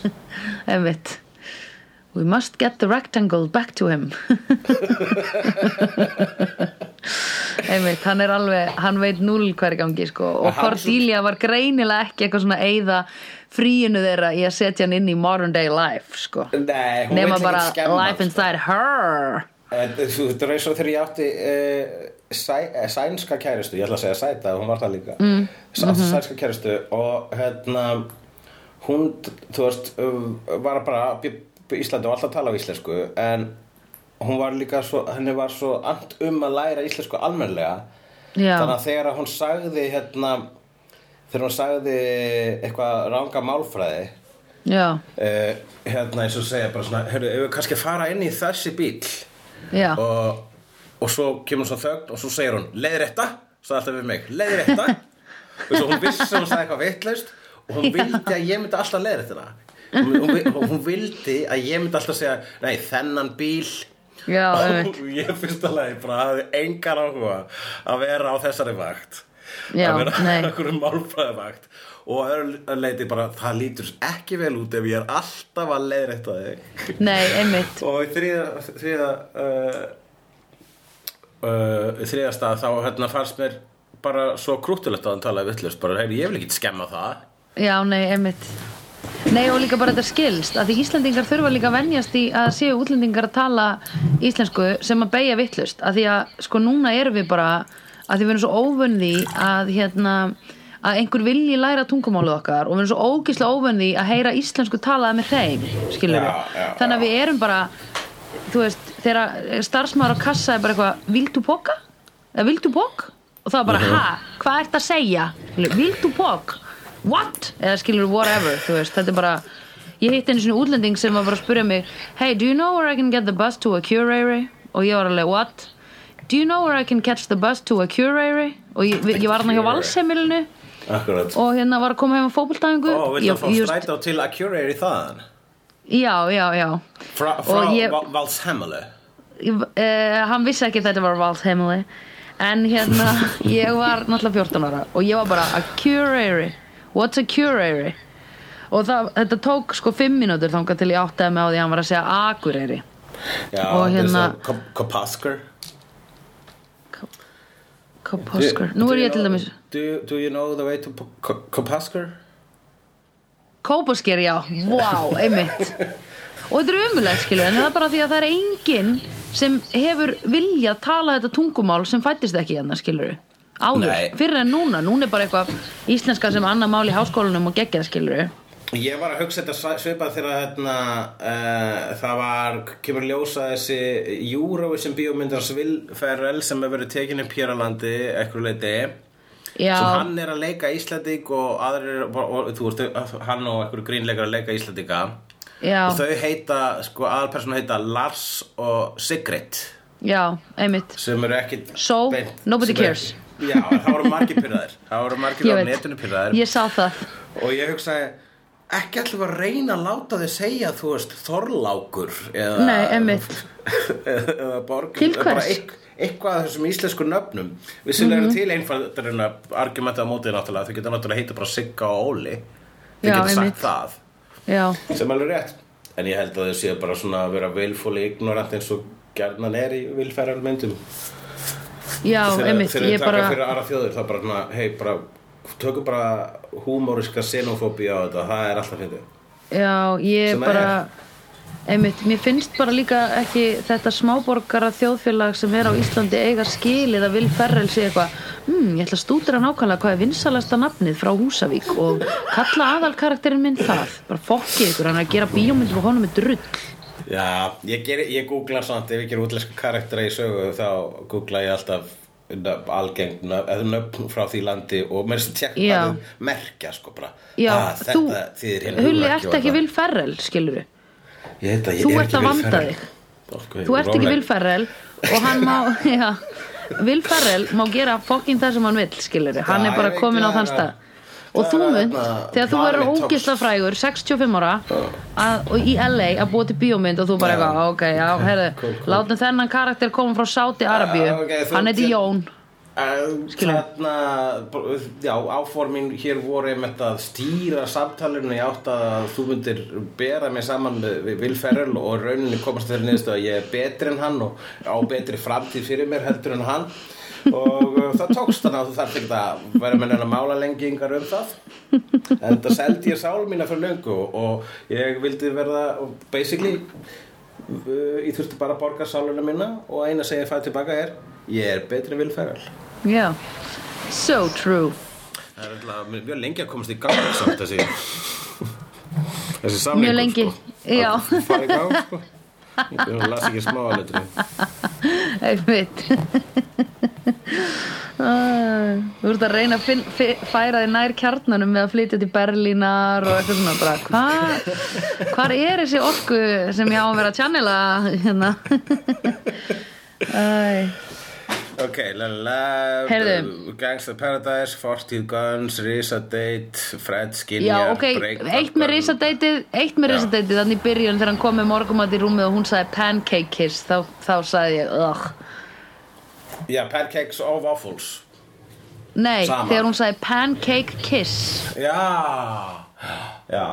Einmitt We must get the rectangle back to him. Einmitt, hann er alveg hann veit núl hver í gangi sko. Og svo- Cordelia var greinilega ekki eitthvað svona eyða fríinu þeirra í að setja hann inn í modern day life sko. Nei, hún nema bara life inside her. En Þú eins og þegar ég átti uh, sæ, eh, sænska kæristu, ég ætla að segja sæta, hún var það líka. Mm. Mhm. sænska kæristu og hérna hún, þú veist, var bara Íslandi og alltaf tala á íslensku en hún var líka svo, henni var svo and um að læra íslensku almennlega Já. þannig að þegar hún sagði hérna þegar hún sagði eitthvað ranga málfræði uh, hérna eins og segja bara svona, heyrðu, ef við kannski fara inn í þessi bíl og, og svo kemur svo þögn og svo segir hún leiðrétta, sagði alltaf við mig leiðrétta. Og svo hún vissi að hún sagði eitthvað vitlaust og hún vildi að ég myndi alltaf leiðréttina hún, hún, hún vildi að ég myndi alltaf segja nei, þennan bíl. Já, og ég fyrst alveg bara hafði engan áhuga að vera á þessari vakt. Já, að vera nei. okkur um málfræðivakt. Og að öðru leiti bara það lítur ekki vel út ef ég er alltaf að leiðrétta þig. Nei, einmitt. Og þriða þriða uh, uh, í þriða stað þá hérna fannst mér bara svo krúttulegt að hann talaði vittlust bara, heyri, ég vil ekki skemma það. Já, nei, einmitt Nei, og líka bara þetta skilst að því Íslandingar þurfa líka að venjast í að séu útlendingar að tala íslensku sem að beigja vittlust að því að sko núna erum við bara að því við erum svo óvönði að hérna að einhver vilji læra tungumálið okkar og við erum svo ógislega óvönði að heyra íslensku talaði með hreim, skilur Já, já, þannig að við erum bara þú veist, þegar starfsmaður á kassa er bara eitthvað, viltu póka? eða viltu pók? og það er bara, ha, hvað ert að segja? viltu pók? What? eða skilur whatever, þú veist, þetta er bara ég hitt einu svona útlending sem var bara að spyrja mig hey, do you know where I can get the bus to a curare? og ég var alveg, what? do you know where I can catch the bus to a curare? og ég, ég var hann hjá valsheimilinu Akkurat og hérna var að koma heim á fótboltæðingu Ó, viltu að fá strætó til að curare í þaðan? já, já, já Frá, frá ég- Val- Valshemele uh, hann vissi ekki að þetta var Vals heimili en hérna ég var náttúrulega 14 ára og ég var bara a curare what's a curare? Og það, þetta tók sko 5 mínútur þangað til ég áttaði mig á því að hann var að segja akureyri. Já, Og hérna- Kopasker. Koposker, nú er ég til dæmis do, you- do you know the way to Kopasker? Kópasker, já, wow, einmitt. Og þetta er umulegt skilur en það er bara því að það er enginn sem hefur viljað tala þetta tungumál sem fættist ekki hérna skilur áður, Nei. fyrir en núna? Núna er bara eitthvað íslenska sem annað mál í háskólanum og geggjað skilur Ég var að hugsa þetta svipað þegar hérna, uh, það var, kemur ljósa þessi Eurovision bíómyndars Will Ferrell sem hefur verið tekin upp hér á landi ekkur leiti já, sem hann er að leika Íslanding og aðrir, og, og, þú veist, hann og ekkur grínleikar að leika Íslandinga já, og þau heita, sko, aðalpersonu heita Lars og Sigrid. Já, einmitt. Sem eru ekkit So, nobody sem eru- cares. Já, það voru margir pyrraðir það voru margir á netinu pyrraðir ég sá það. Og ég hugsaði ekki við að reyna að láta þið segja þú veist Þorlákur eða, Nei, einmitt. eða Borg Til eða eitth- eitthvað af þessum íslensku nöfnum. Vissilega Mhm. eru til einfaldur en að argumenta á mótið náttúrulega. Þau geta náttúrulega heita bara Sigga og Óli. Þau geta sagt einmitt. það. Já, sem alveg rétt. En ég held að þau séu bara svona að vera vilfúli ignorant eins og gerðnan er í vilfæran myndum já, einmitt þegar ég þau taka bara, fyrir aðra þjóður það bara, hei, bara tökum bara húmóriska xenofóbía á þetta það er alltaf fyndið já, ég Sem bara einmitt, mér finnst bara líka ekki þetta smáborgara þjóðfélag sem er á Íslandi eiga skilið að vil ferrel sé eitthvað, hmm, ég ætla að stúdra nákvæmlega hvað er vinsalasta nafnið frá Húsavík og kalla aðalkarakterinn minn það. Bara fokkið ykkur, hann að gera bíómyndir og honum er drull Já, ég, geri, ég googla samt ef ég ger útlenska karaktera í sögu þá googla ég alltaf nöfn, algeng nöfn, frá því landi og mér sem tjekk Já. að merkja sko bara. Já, ah, þú, þetta þýðir hérna Hulli, ert ekki Ferrell, skilur að ég Þú er ert að vanda þig. Þú ert ekki Ferrell og hann má, Ferrell má gera fokkin það sem hann vill, skilur Hann Já, er bara komin á þann stað Og þú mynd, þegar þú verður ógisla frægur 65 ára að, og í LA að búa til bíómynd og þú bara eitthvað, ok, já, herðu Cool, cool. látum þennan karakter koma frá Sáti Arabíu. Já, ok, þú- hann heiti Jón. Þarna, já, áformin hér voru einmitt að stýra samtalinu. Í átt að þú myndir bera mig saman við Ferrell og rauninni komast þeirri niðurstu að ég er betri en hann og á betri framtíð fyrir mér heldur en hann. Og það tókst þannig að þú þarf ekki að vera með neina mála lengingar um það en það seldi ég sál mína fyrir löngu og ég vildi verða basically uh, ég þurfti bara að borga sáluna mína og eina sem ég fæði tilbaka er ég er betri Ferrell Já, so true Það er alltaf mjög lengi að komast í gang samt þessi þessi samlingur Mjög lengi, sko. já. að fara í gang sko. Ég las ekki smá að letri Einmitt. Þú ert að reyna að færa þig nær kjarnanum með að flytja til Berlínar og eitthvað svona bara hvar er þessi orku sem ég á að vera að channela? Hérna. Æ, ok, la la la Heyrðu. Gangsta Paradise, 40 Guns Risa Date, Fred Já, Skinner ok, Break eitt með Gun. risadeytið eitt með Já. risadeytið, þannig í byrjun þegar hann kom með morgumat í rúmið og hún sagði pancake kiss þá, þá sagði ég, ugh Já, Pancakes og Waffles Nei, Sama. þegar hún sagði pancake kiss Já Já,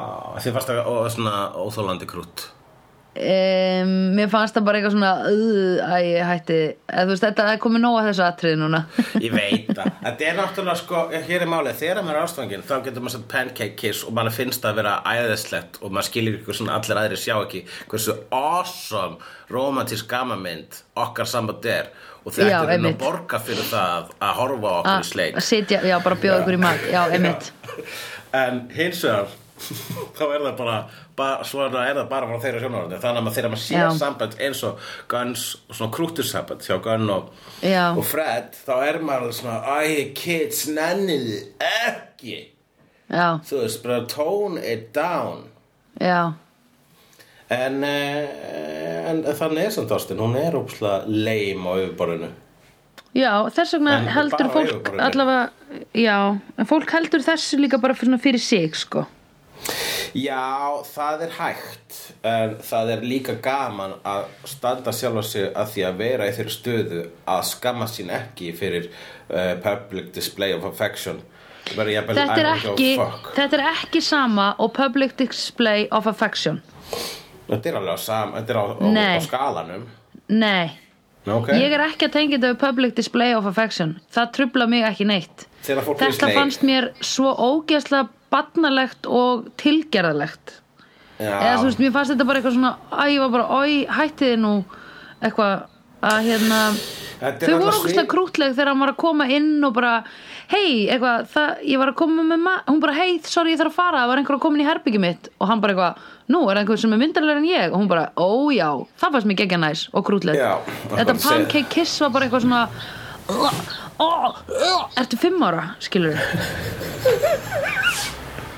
þið fannst það ó- svona óþólandi krútt um, Mér fannst það bara eitthvað svona uh, að ég hætti. Þú veist, þetta er komið nóg að þessu atriði núna. Ég veit það. Þetta er náttúrulega sko, hér er málið, þegar maður er ástfangin þá getur maður sett pancake kiss og maður finnst það að vera æðislegt og maður skilur ykkur svona allir aðri sjá ekki hversu awesome romantísk gamamynd okkar samband er. Og Já, er einn að borga fyrir það að horfa okkur í sleik. að sitja, já, bara bjóða ykkur í mat. Já, einmitt. En hins vegar þá er það bara, bara svona er það bara frá þeirra sjónarhóndi þannig að þegar maður sé Já. samband eins og Guns svona krútursamband hjá Gunn og, og Fred þá er maður svona æ, kids, nenniði ekki. Já, þú veist, bara tone it down. Já, en, uh, en þannig er samt ástin hún er ópslega leim á yfirborðinu. Já þess vegna heldur fólk allavega, já en fólk heldur þessu líka bara fyrir sig sko Já, það er hægt en það er líka gaman að standa sjálfa sig að því að vera í þeirri stöðu að skamma sín ekki fyrir uh, public display of affection. Bara jafnvel, þetta er, a ekki, þetta er ekki sama og public display of affection. Þetta er alveg á, sam, þetta er á, á, á skalanum. Nei, okay. ég er ekki að tengja þetta við public display of affection. Það trubla mig ekki neitt. Þetta fannst mér svo ógeðslega barnalegt og tilgerðalegt Já, eða þú veist, mér fannst þetta bara eitthvað svona æ, ég var bara, oi, hættiði nú eitthvað að hérna. Þau voru svip- krútleg þegar hann var að koma inn og bara hei, eitthvað, það, ég var að koma með ma hún bara, hei, sorry, ég þarf að fara. Það var einhver að koma inn í herbyggi mitt og hann bara eitthvað nú, er einhver sem er myndarlegur en ég? Og hún bara, ó já, það fannst mér geggja næs og krútleg þetta pancake kiss var bara eitthvað svona ó, ó, ertu fimm ára, skilur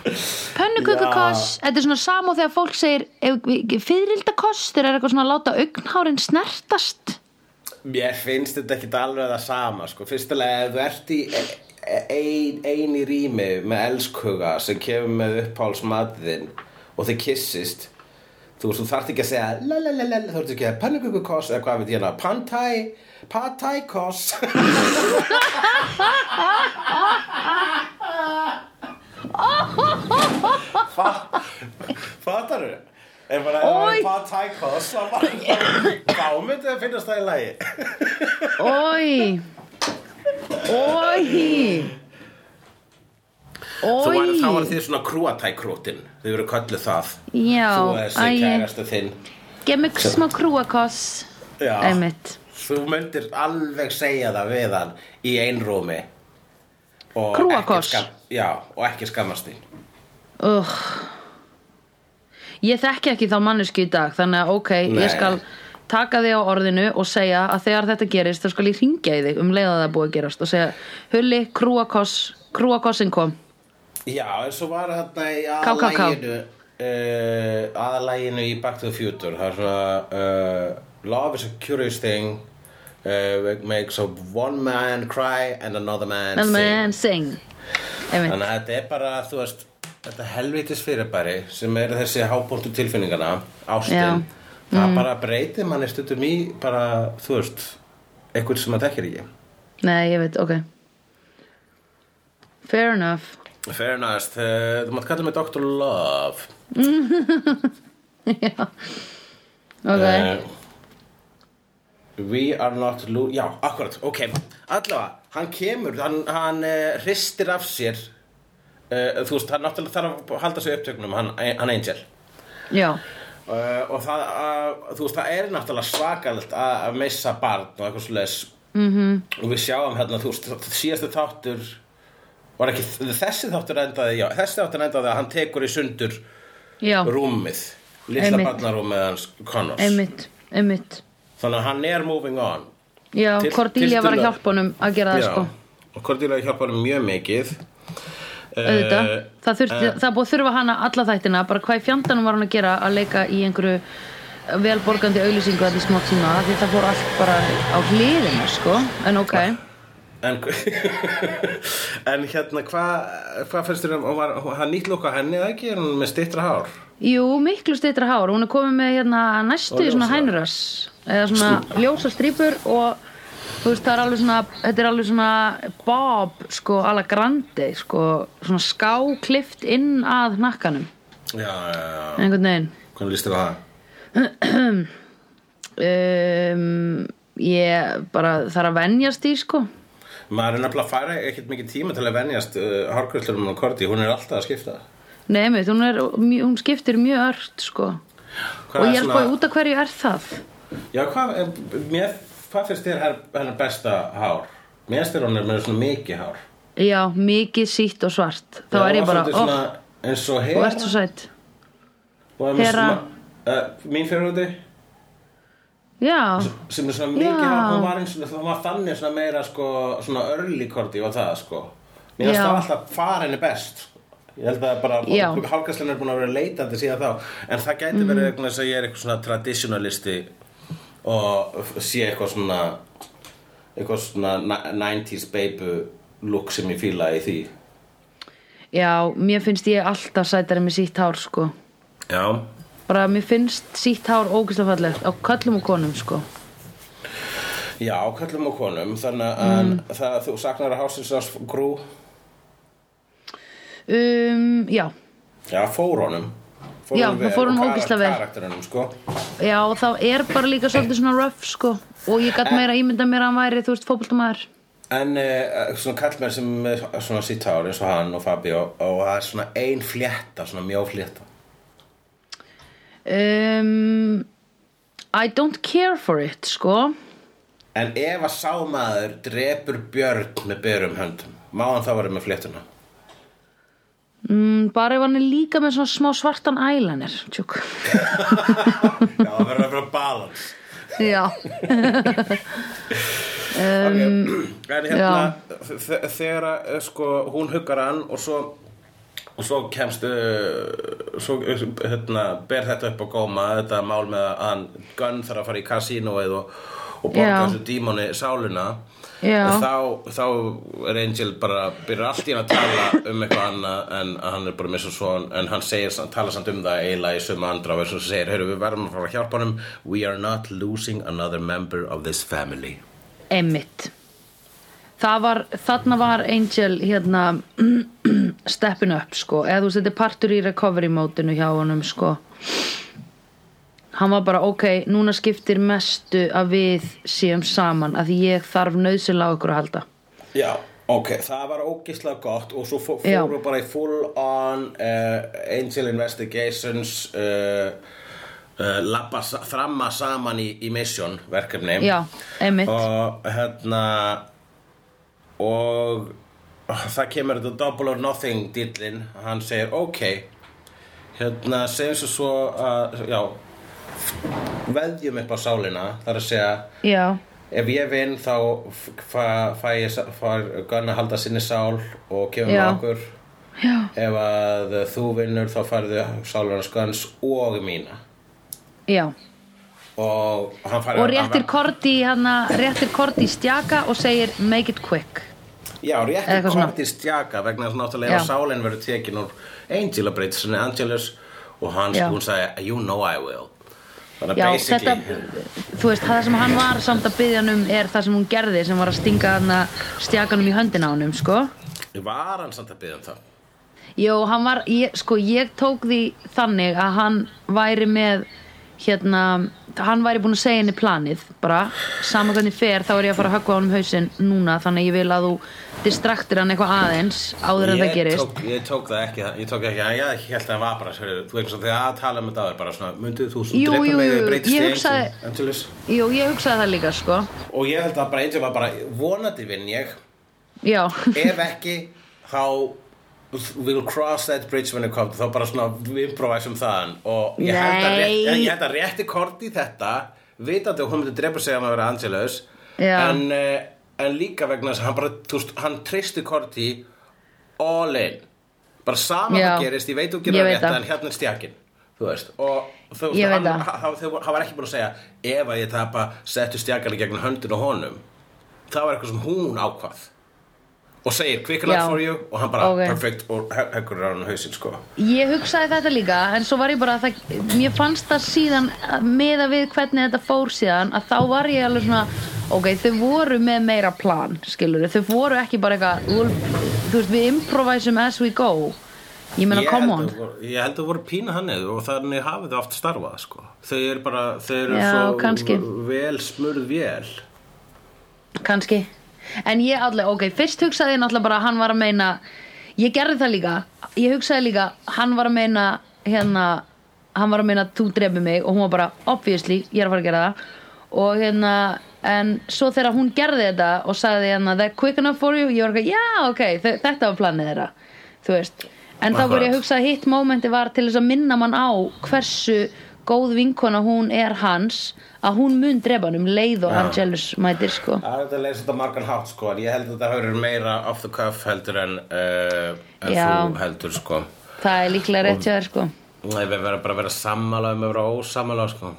Pönnukökukoss, þetta er svona sam og þegar fólk segir fyririldakostur er eitthvað svona að láta augnhárin snertast? Mér finnst þetta ekki alveg það sama sko. Fyrstulega ef þú ert í ein, ein í rými með elskhuga sem kemur með uppáhalsmatiðinn og þið kissist þú þarft ekki að segja la la la la, þú þarft ekki að pannugugukoss eða hvað veit ég hérna, pantai patai koss Fattar þú? Ef það er koss þá bara- þá myndi það finnast það í lagi. Ói Ói Þú var, þá var Ói þið svona krúatækrótin. Þið verið kölluð það. Já, Þú er þessi kærastu þinn. Gef mig smá krúakoss Já. Einmitt. Þú myndir alveg segja það við hann Í einrúmi Skam- Já, og ekki skammast þín uh. Ég þekki ekki þá mannesku í dag Þannig að ok, Nei. ég skal taka þig á orðinu og segja að þegar þetta gerist þá skal ég ringja í þig um leiða það búið að gerast og segja Hulli, krúakoss krúakossin kom Já, eins og var þarna í aðalæginu uh, aðalæginu í Back to the Future það er svona uh, Love is a curious thing uh, makes a one man cry and another man and sing. man sing. Þannig að þetta er bara, þú veist þetta helvitis fyrirbæri sem er þessi hábúntu tilfinningana ástin, Já. það Mm. bara breytir manni stundum í bara, þú veist eitthvað sem maður þekkir ekki. Nei, ég veit, ok. Fair enough. Fair enough, uh, þú mátt kalla mig Dr. Love. Ok, Eh, We are not lo Já, akkurat, ok. Allavega, hann kemur, hann, hann uh, hristir af sér uh, Þú veist, hann náttúrulega þarf að halda sig upptöknum Hann, hann Angel. Já, uh, Og það, þú veist, það er náttúrulega svakalegt að, að missa barn og eitthvað svo leis Mhm. -hmm. Og við sjáum hérna, þú veist, síðasti þáttur Var ekki, þessi þáttur endaði, já Þessi þáttur endaði að hann tekur í sundur já. rúmið Lilla barnarúmið hans Connors. Einmitt, einmitt Þannig að hann er moving on. Já, Til- Cordelia var að hjálpa honum að gera það sko. og Cordelia hjálpar hann mjög mikið. Auðvitað, Eh, það, þurfti, það er búið þurfa hana alla þættina, bara hvað í fjandanum var hann að gera að leika í einhverju velborgandi auðlýsingu að því smá tíma því það fór allt bara á hliðina sko, en ok. En, en hérna, hvað hva finnst þér um, hann nýtt lukka henni eða ekki, er hann með stittra hár? Jú, miklu stýttra hár, hún er komið með hérna næstu í svona ljósa. Eða svona ljósa strípur og þú veist, það er alveg svona þetta er alveg svona bob sko, alla grandi, sko svona skáklift inn að hnakkanum. Já, já, já, einhvern veginn. Hvernig líst þér á það? um, ég bara þarf að venjast í sko. Maður er nefnilega að færa ekkert mikið tíma til að venjast uh, hárgræslurum og Cordi, hún er alltaf að skipta. Nei, meit, hún, hún skiptir mjög ört sko. Hvað og ég er svona- sko út af hverju er það Já, hvað, mér, hvað finnst þér hennar besta hár? Mér finnst þér hún er með svona mikið hár. Já, mikið sítt og svart. Þá Já, er ég bara, ó, eins og ert svo sætt er Hera. uh, Mín fyrir úti Já, sem er svona mikið hár, hún var eins og það var þannig svona meira sko, svona early korti og það sko. Mér finnst það alltaf fara henni best. Ég held að bara Já. hálkaslan er búin að vera leitandi síðan þá. En það gæti Mhm. verið þess að ég er eitthvað svona traditionalisti og sé eitthvað svona eitthvað svona na- 90s baby look sem ég fíla í því. Já, mér finnst ég alltaf sættari með sítt hár sko. Já, bara mér finnst sítt hár ógæslega fallegt á köllum og konum sko. Já, kallum og konum þannig að Mm. það, þú saknar að hásins að grú? Um, Já, Já, fór honum. fór Já, það fór og kar- ógeðslega vel. Sko. Já, þá er bara líka svolítið svona rough sko. Og ég gætt meira ímynda mér að hann væri, þú veist, fótboltamæður En uh, svona kallmenn sem svona sitt hár eins og hann og Fabi og, og það er svona ein flétta, svona mjó flétta. Um, I don't care for it sko. En ef að sámaður drepur björn með berum höndum má hann þá vera með fléttuna mm, bara ef hann er líka með svona smá svartan eyeliner tjók Já, það verður að vera balance. Já, um, En hérna þe- þegar eh, sko, hún huggar hann og svo og svo kemst uh, svo uh, hérna, ber þetta upp á góma þetta mál með að hann Gunn þarf að fara í kasínóið og, og borga þessu dímoni sáluna Já. þá, þá er Angel bara byrjar allt í hann að tala um eitthvað annað en hann er bara með svo svon en hann segir, tala samt um það eiginlega í sömu andra og þess að segir, heyrðu við verðum að fara að hjálpa honum. We are not losing another member of this family. Emmitt þarna var Angel hérna steppin up sko, eða þú veist þetta er partur í recovery mótinu hjá honum sko hann var bara ok, núna skiptir mestu að við séum saman að ég þarf nöðsynlega á ykkur að halda. Já, ok, það var ógislega gott og svo fó- Já. fóru bara í full on uh, Angel Investigations uh, uh, labba sa- þramma saman í, í mission verkefni. Já, og hérna og það kemur þetta double or nothing dýllin hann segir ok hérna segjum svo svo að já veðjum upp á sálina þar að segja já, ef ég vinn þá f- fæ, fæ ég sa- fær Gunn að halda sinni sál og kemur Já. okkur. Já, ef að þú vinnur þá færðu sálina Gunns og mína. Já. Og og réttir korti hana, réttir korti stjaka og segir make it quick. Já, réttir eitthvað svona. korti stjaka vegna þess að náttúrulega sálinn verður tekin úr Angel að breyta sinni Angelus og hann, Já. hún sagði you know I will Já, að þetta, þú veist, það sem hann var samt að byggja hann um er það sem hún gerði sem var að stinga hann stjakanum í höndina á honum, sko. Var hann samt að byggja um það? Jó, hann var, ég, sko, ég tók því þannig að hann væri með hérna, hann væri búinn að segja henni planið, bara sama hvernig fer, þá er ég að fara að höggva á honum hausinn núna, þannig ég vil að þú distraktir hann eitthvað aðeins áður en það Ég gerist. tók, ég tók það ekki, ég tók ekki, ég held að það var bara, hörðu, þú veist, þegar að tala um þetta áður, bara svona, myndið þú Jú, drepa mig, jú, breytist ég hugsaði- Jú, ég hugsaði það líka, sko. Og ég held að bara Angel var bara, vonandi vinn ég, Já, ef ekki, þá we'll cross that bridge when it comes, þá bara svona við improvisum þaðan og ég held að, rétti korti þetta, vitandi að hún myndi drepa sig að maður vera Já. en, uh, en líka vegna þess að hann bara, veist, hann treysti korti all in bara sama Já. hvað gerist, ég veit þú rétt það. en hérna er stjakin þú veist, og þú hann, það. hann, hann, var ekki búin að segja ef að ég tapa settu stjakan í gegnum höndin og honum það var eitthvað sem hún ákvað og segir quick enough for you. Og hann bara Ok. perfect. Og he- heggur á hann hausinn sko. Ég hugsaði þetta líka en svo var ég bara að það, mér fannst það síðan að miða við hvernig þetta fór síðan að þá var ég alveg svona ok, þau voru með meira plan skilur þau voru ekki bara eitthvað "Well, þú veist, við improvisum as we go. Ég meina, come on. að ég held að voru pína hann og þannig hafið þau oft starfað sko. þau eru bara, þau eru Já, svo kannski. vel smurð vél. Kannski en ég allir, ok, fyrst hugsaði ég náttúrulega bara að hann var að meina ég gerði það líka, ég hugsaði líka hann var að meina hérna hann var að meina þú drefið mig og hún var bara obviously, ég er að fara að gera það. Og hérna, en svo þegar hún gerði þetta og sagði hérna that quick enough for you, ég var ekki, já ok þe- þetta var planið þeirra, þú veist. En þá voru ég að hugsa að hitt momenti var til þess að minna mann á hversu góð vinkona hún er hans að hún mun drefa hann um leið og Já. Angelus mætir sko. Það er þetta þetta á margan hátt sko en ég held að hafi verið meira off the cuff heldur en, uh, en Já. þú heldur sko. Það er líklega rétt hjá þér sko. Nei, við verðum bara að vera sammála um að vera ósammála sko.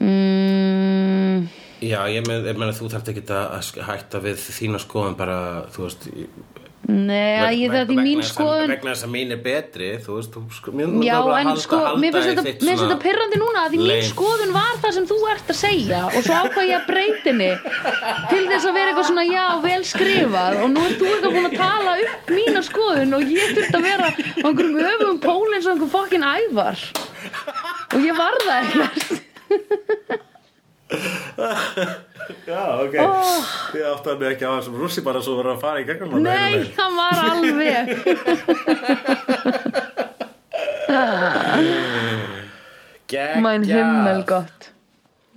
Mm, Já, ég ég meina þú þarft ekki að hætta við þína skoðun bara, þú veist í- Nei, ég er vegna mín skoðun. Vegna þess að mín er betri, þú veist þú, sko, Já, er en sko, mér finnst þetta, pirrandi núna að því mín skoðun var það sem þú ert að segja og svo ákvað ég að breytinni til þess að vera eitthvað svona, já, vel skrifað. Og nú ert þú eitthvað búin að tala upp mína skoðun og ég þurft að vera á einhverjum öfum pól eins og einhver fokkin ævar. Og ég var það ekkert Já, ok, Oh. ég áttaði mig ekki á þessum rússi bara svo verið að fara í gegnum Nei, hann var alveg. Geggjað. Mæn himmel gott.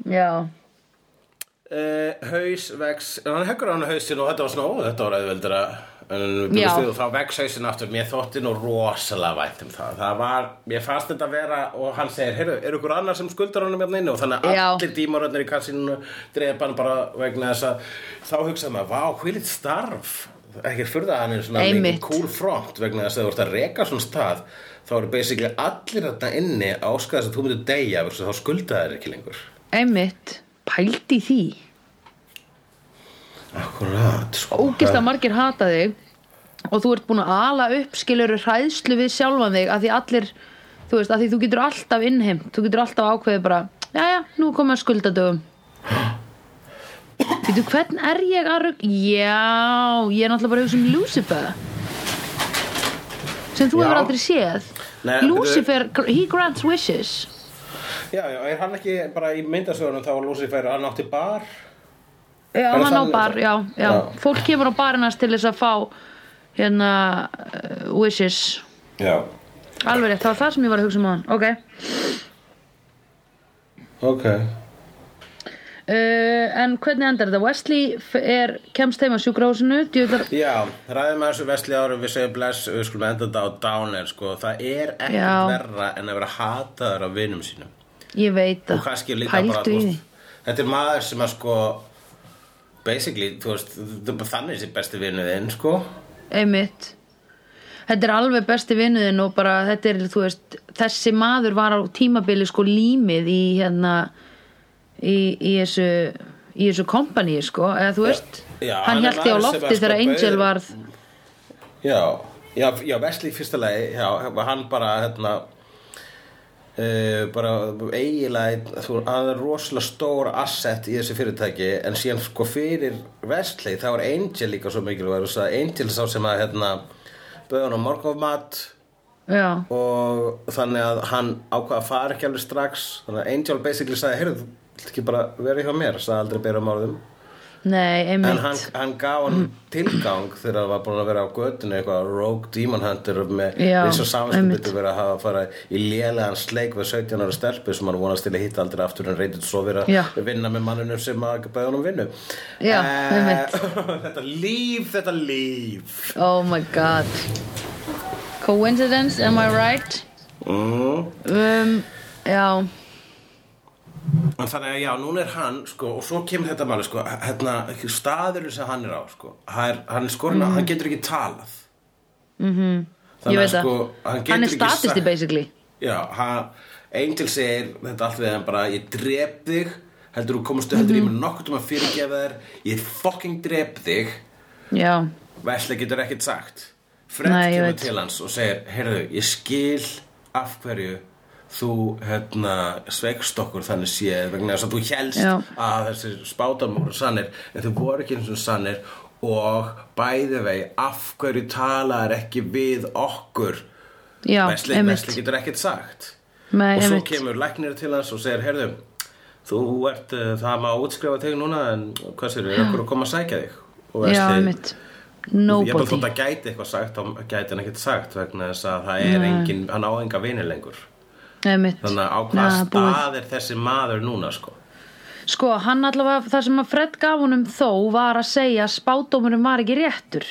Já. Uh, haus vex hann heggur á hann hausinn og þetta var ó, þetta var auðveldara og þá vex hausinn aftur. Mér þótti nú rosalega vænt um það. Það var, mér fannst þetta að vera og hann segir, heyrðu, er ykkur annar sem skuldar honum hérna inni? Og þannig að allir dímaröðnir í kassinu drepa hann bara vegna þess að þá hugsaði maður, vá, hvílitt starf? Ekki furða að hann er svona mikið cool front vegna þess að þú ert að reka svona stað þá eru basically allir þarna inni áskæðast að þú myndir versus þá skulda þér ekki lengur. Einmitt, pældi því Akkurat, sko. Ógist að margir hata þig og þú ert búin að ala upp skilur hræðslu við sjálfan þig að því allir þú veist, að því þú getur alltaf innheimt þú getur alltaf ákveðið bara jæja, nú komum að skuldadögum. Veitu, hvern er ég að rugg Já, ég er náttúrulega bara að hugsa um Lucifer. Sem þú Já. hefur aldrei séð. Nei, Lucifer, he grants wishes. Já, já, er hann ekki bara í myndasögunum þá Lucifer, hann átti bar Já, hann á bar, já, já. Fólk kemur á barinast til þess að fá hérna uh, wishes. Alveg rétt, það var það sem ég var að hugsa um á hann Ok. Ok. Uh, En hvernig endar þetta? Wesley er, kemst heim á sjúkrahúsinu Djöðlar, Já, ræðum að þessu vesli árum við segjum bless, við skulum enda þetta á downer sko. það er ekkert verra en að vera hataður af vinum sínum. Ég veit það. þetta er maður sem að sko basically, þú veist þetta er þannig sér besti vinnuðinn sko. Einmitt. Þetta er alveg besti vinnuðin og bara þetta er, þú veist, þessi maður var á tímabili sko límið í hérna í, í þessu í þessu kompaníi sko, eða þú veist já, hann hann í á lofti að sko þegar Angel varð. Já, já, já fyrsta lagi, já, hann bara hérna Uh, bara eiginlega þú, hann er rosalega stór asset í þessu fyrirtæki en síðan sko fyrir Wesley þá er Angel líka svo að Angel sá sem að hérna bauðan á morgunmat og þannig að hann ákvað að fara ekki alveg strax. Þannig að Angel basically sagði heyrðu, þú vilt ekki bara vera hjá mér? Sagði aldrei bera um orðum nei, en hann, hann gaf hann tilgang þegar hann var búin að vera á götinu eitthvað rogue demon hunter með eins og samanskapið verið að hafa að fara í lélegan sleik við 17 ára stelpu sem hann vonast til að hitta aldrei aftur en reyndið svo verið að vinna með mannunum sem að bæða honum vinnu. Já, Eh, þetta líf, þetta líf. Oh my god. Coincidence, am I right? Mm. um, já þannig að já, núna er hann sko, og svo kemur þetta máli sko, hérna, staðurinn sem hann er á sko, hann er, skorinn að hann getur ekki talað. Mm -hmm. Mhm. veit það. sko, hann, hann er statisti basically. Já, hann, Angel segir þetta allt við hann bara, ég drep þig heldur þú komast, heldur ég Mhm. með nokkuð um að fyrirgefa þér, ég fucking drep þig. Já, Vesli getur ekkert sagt. Fred kemur til hans og segir heyrðu, ég skil af hverju þú hérna, sveikst okkur þannig séð vegna þess að þú helst Já. að þessir spátan voru sannir en þau voru ekki eins og sannir. Og bæði vei af hverju talaðir ekki við okkur? Vesli, getur ekkert sagt. Nei, og svo einmitt. kemur læknir til hans og segir heyrðu, þú ert uh, það má útskrifa þig núna en hvað sér, er okkur að koma að sækja þig? Og Vesli- Ég nobody þótt að gæti eitthvað sagt þá gæti hann ekkert sagt vegna þess að það er engin, hann á enga vinir lengur einmitt þannig að á hvað búið. stað er þessi maður núna sko Sko, hann allavega, það sem að Fred gaf honum þó var að segja að spádómurum var ekki réttur.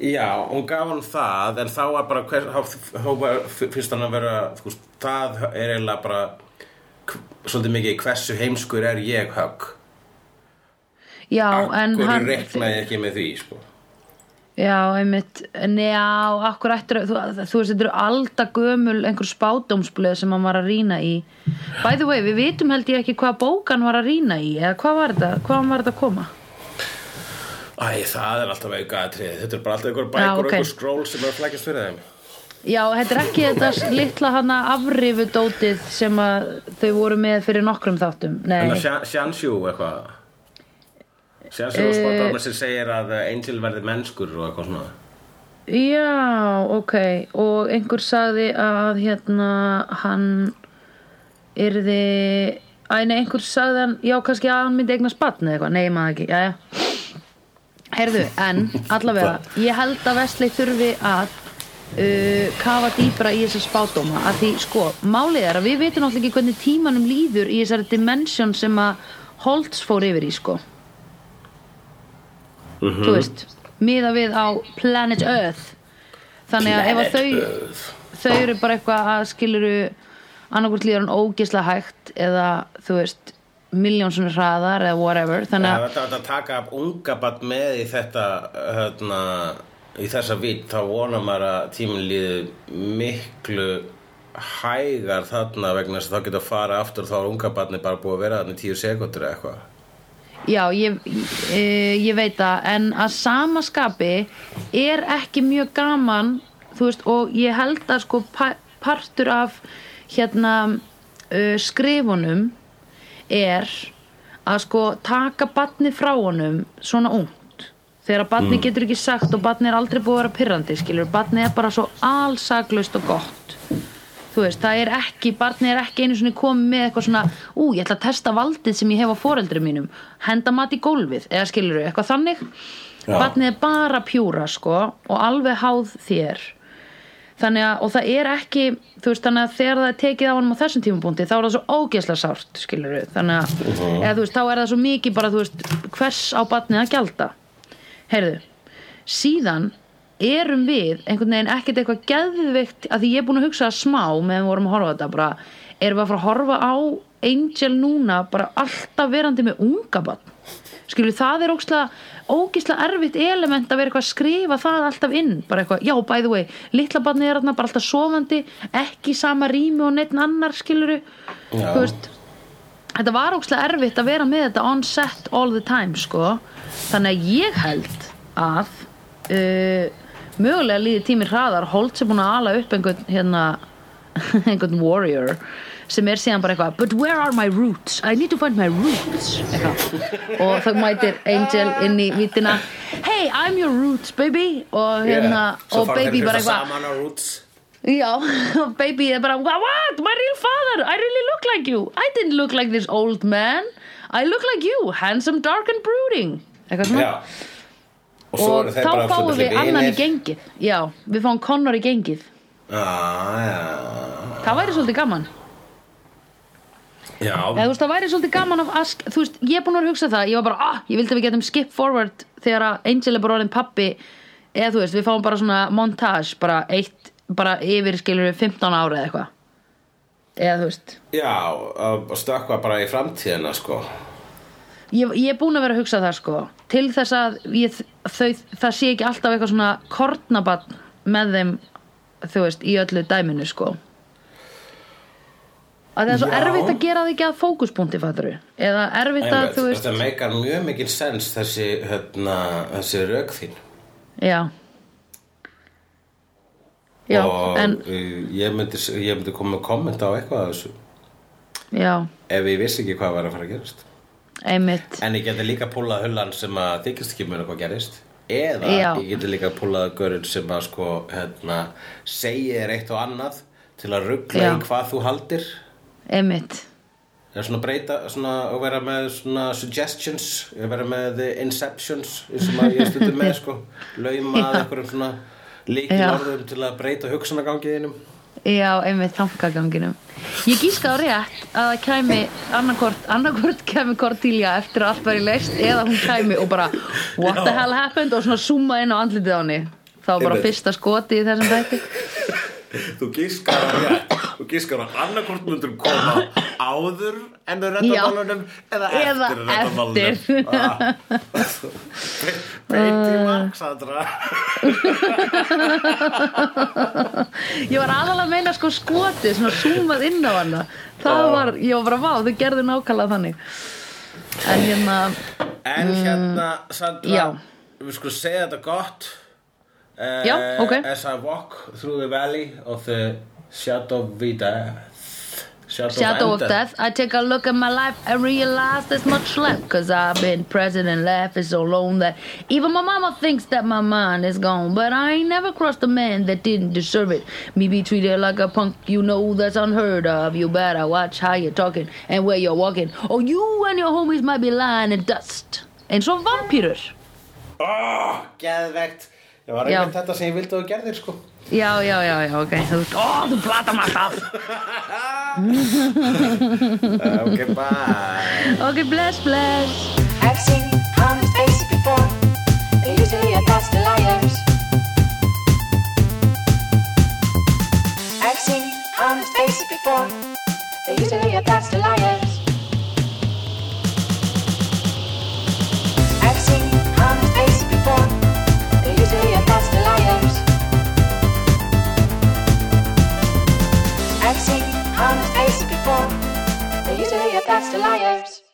Já, hún gaf hann það en þá var bara hver, þá, þá var, fyrst hann að vera veist, það er eiginlega bara svolítið mikið hversu heimskur er ég högg Já, en Hverju hann... reiknaði ekki með því sko Já, einmitt, en já, akkur ættir, þú, þú veist, þetta eru alda gömul einhver spádómsblöð sem hann var að rýna í. By the way, við vitum held ég ekki hvað bókan var að rýna í, eða hvað var þetta, hvað var þetta að koma? Æ, það er alltaf aukaðatrið Þetta er bara alltaf einhver bækur og ok. einhver skról sem er að flækjast fyrir þeim Já, þetta er ekki þetta litla hana afrifudótið sem að þau voru með fyrir nokkrum þáttum. Nei, að Sjansjú eitthvað Sjansjú og spáðarnar sem segir að Angel verði mennskur og eitthvað svona. Já, ok. Og einhver sagði að hérna hann yrði Æ, nei, einhver sagði hann já, kannski að hann myndi eignast batn eða eitthvað, nei, maður ekki, já, já. Heyrðu, en allavega ég held að Vestley þurfi að uh, kafa dýpra í þessa spádóma. Að því, sko, málið er að við veitum náttúrulega ekki hvernig tímanum líður í þessari dimension sem að Holtz fór yfir í, sko þú veist miða við á Planet Earth. Þannig að ef að þau þau eru bara eitthvað að skiluru annarkvort líður hann ógislega hægt eða þú veist miljónsunni hraðar eða whatever. Þannig Það að er þetta að taka unga bat með í þetta hérna, í þessa vít þá vonar maður að tíminn líði miklu hægar þarna vegna þess að þá getur að fara aftur og þá er unga batni bara búið að vera þarna í tíu sekundur eða eitthvað já, ég, e, ég veit það en að sama skapi er ekki mjög gaman þú veist, og ég held að sko pa partur af hérna uh, skrifunum er að sko taka batnið frá honum svona ungt. Þegar batnið getur ekki sagt og batnið er aldrei búið að vera pyrrandi skilur, batnið er bara svo allsaklaust og gott þú veist, það er ekki barnið er ekki einu svona komið með eitthvað svona ú, ég ætla að testa valdið sem ég hef á foreldrum mínum. Henda mat í gólfið, eða skilur eitthvað þannig, Já. barnið er bara pjúra sko, og alveg háð þér. Þannig að, og það er ekki þú veist, þannig að þegar það er tekið á hann á þessum tímapunkti, þá er það svo ógeðslega sárt skilur þannig að, eða þú veist, þá er það svo mikið bara, þú veist, hvers á barnið að gjalda. Heyrðu, síðan erum við einhvern veginn ekkert eitthvað geðvikt að því ég er búin að hugsa smá meðan við vorum að horfa þetta bara erum við að fara að horfa á Angel núna bara alltaf verandi með unga barn? Skilur það er ógislega erfitt element að vera eitthvað að skrifa það alltaf inn, bara eitthvað, já by the way litla barni er bara alltaf sofandi ekki sama rými og neitt annar veist þetta var ógislega erfitt að vera með þetta on set all the time sko. Þannig að ég held að uh, mögulega líði tíminn hraðar. Holt sem búin að ala upp einhvern hérna einhvern warrior sem er síðan bara eitthvað but where are my roots, I need to find my roots. Eitthvað. Og þá mætir Angel inn í vítina hey I'm your roots baby. Og hérna Svo og baby bara eitthvað Já, baby er bara What? My real father, I really look like you. I didn't look like this old man. I look like you, handsome, dark and brooding. Eitthvað svona Og Og þá fáum við annan í vinir. gengið. Já, við fáum Connor í gengið. Ah, já. Það væri svolítið gaman. Já, Eða, veist, það væri svolítið gaman ask Þú veist, ég er búin að að hugsa það. Ég var bara, ah, ég vildi að við getum skip forward Þegar að Angel er bara orðin pappi Eða þú veist, við fáum bara svona montage Bara eitt, bara yfir skilur við 15 ára eða eitthvað. Eða þú veist. Já að stökkva bara í framtíðina sko ég, ég er búin að vera að hugsa það sko. Til þess að ég, þau, það sé ekki alltaf eitthvað svona kornabann með þeim þú veist, í öllu dæminu sko. Að það er svo Já. erfitt að gera það ekki að fókuspunkti fatturu eða erfitt að þú veist Þetta meikar mjög mikil sens þessi, hérna, þessi rauk þín. Já. Já, og en ég, myndi, ég myndi koma með komment á eitthvað af þessu. Já, ef ég vissi ekki hvað var að fara að gerast einmitt. En ég geti líka púlað hullan sem að þykist ekki muna hvað gerist. Eða Já. ég geti líka púlað görun sem að sko hérna, segir eitt og annað til að ruggla í hvað þú haldir. Einmitt, Það er svona breyta, svona að vera með svona suggestions, að vera með inceptions, og maður ég stundum með, sko, lauma að líkil Já. orðum til að breyta hugsanagangiðinum. Já, einmitt þankaganginum ég gíska á rétt að það kæmi annarkort, annarkort kæmi Cordelia eftir að allt væri leist eða hún kæmi og bara what the Já. hell happened? Og svona zooma inn á andlitið á henni. Það var bara Einmitt. fyrsta skoti í þessum þætti. Þú gískar á rétt, þú gískar á annarkort myndur koma áður en þau redda Já. málunum eða Eða eftir að redda eftir. málunum. Beint í mark, Sandra. ég var aðalega að meina sko skoti svona zoomað inn á hana það Já. var, ég var bara vá, þau gerðu nákvæmlega þannig en hérna En hérna, Sandra, Já. við skulum segja þetta gott. Já, ok. As I walk through the valley of the shadow of death. Shadow, Shadow of Ender. death. I take a look at my life and realize there's much left. Cause I've been present and laughing so long that even my mama thinks that my mind is gone. But I ain't never crossed a man that didn't deserve it. Me be treated like a punk, you know that's unheard of. You better watch how you're talking and where you're walking. Or you and your homies might be lying in dust. Eins og vampýrur. Oh, geðvegt. Það var einmitt þetta sem ég vildi að þú gerðir, sko. Já, já, já, já, ok. Þú veist, ó, þú platar maður alltaf. ok, bye. Ok, bless, bless. I've seen honest faces before. They're usually a pass to liars. I've seen honest faces before. They're usually a pass to liars. on the space before. They used to be a best of liars.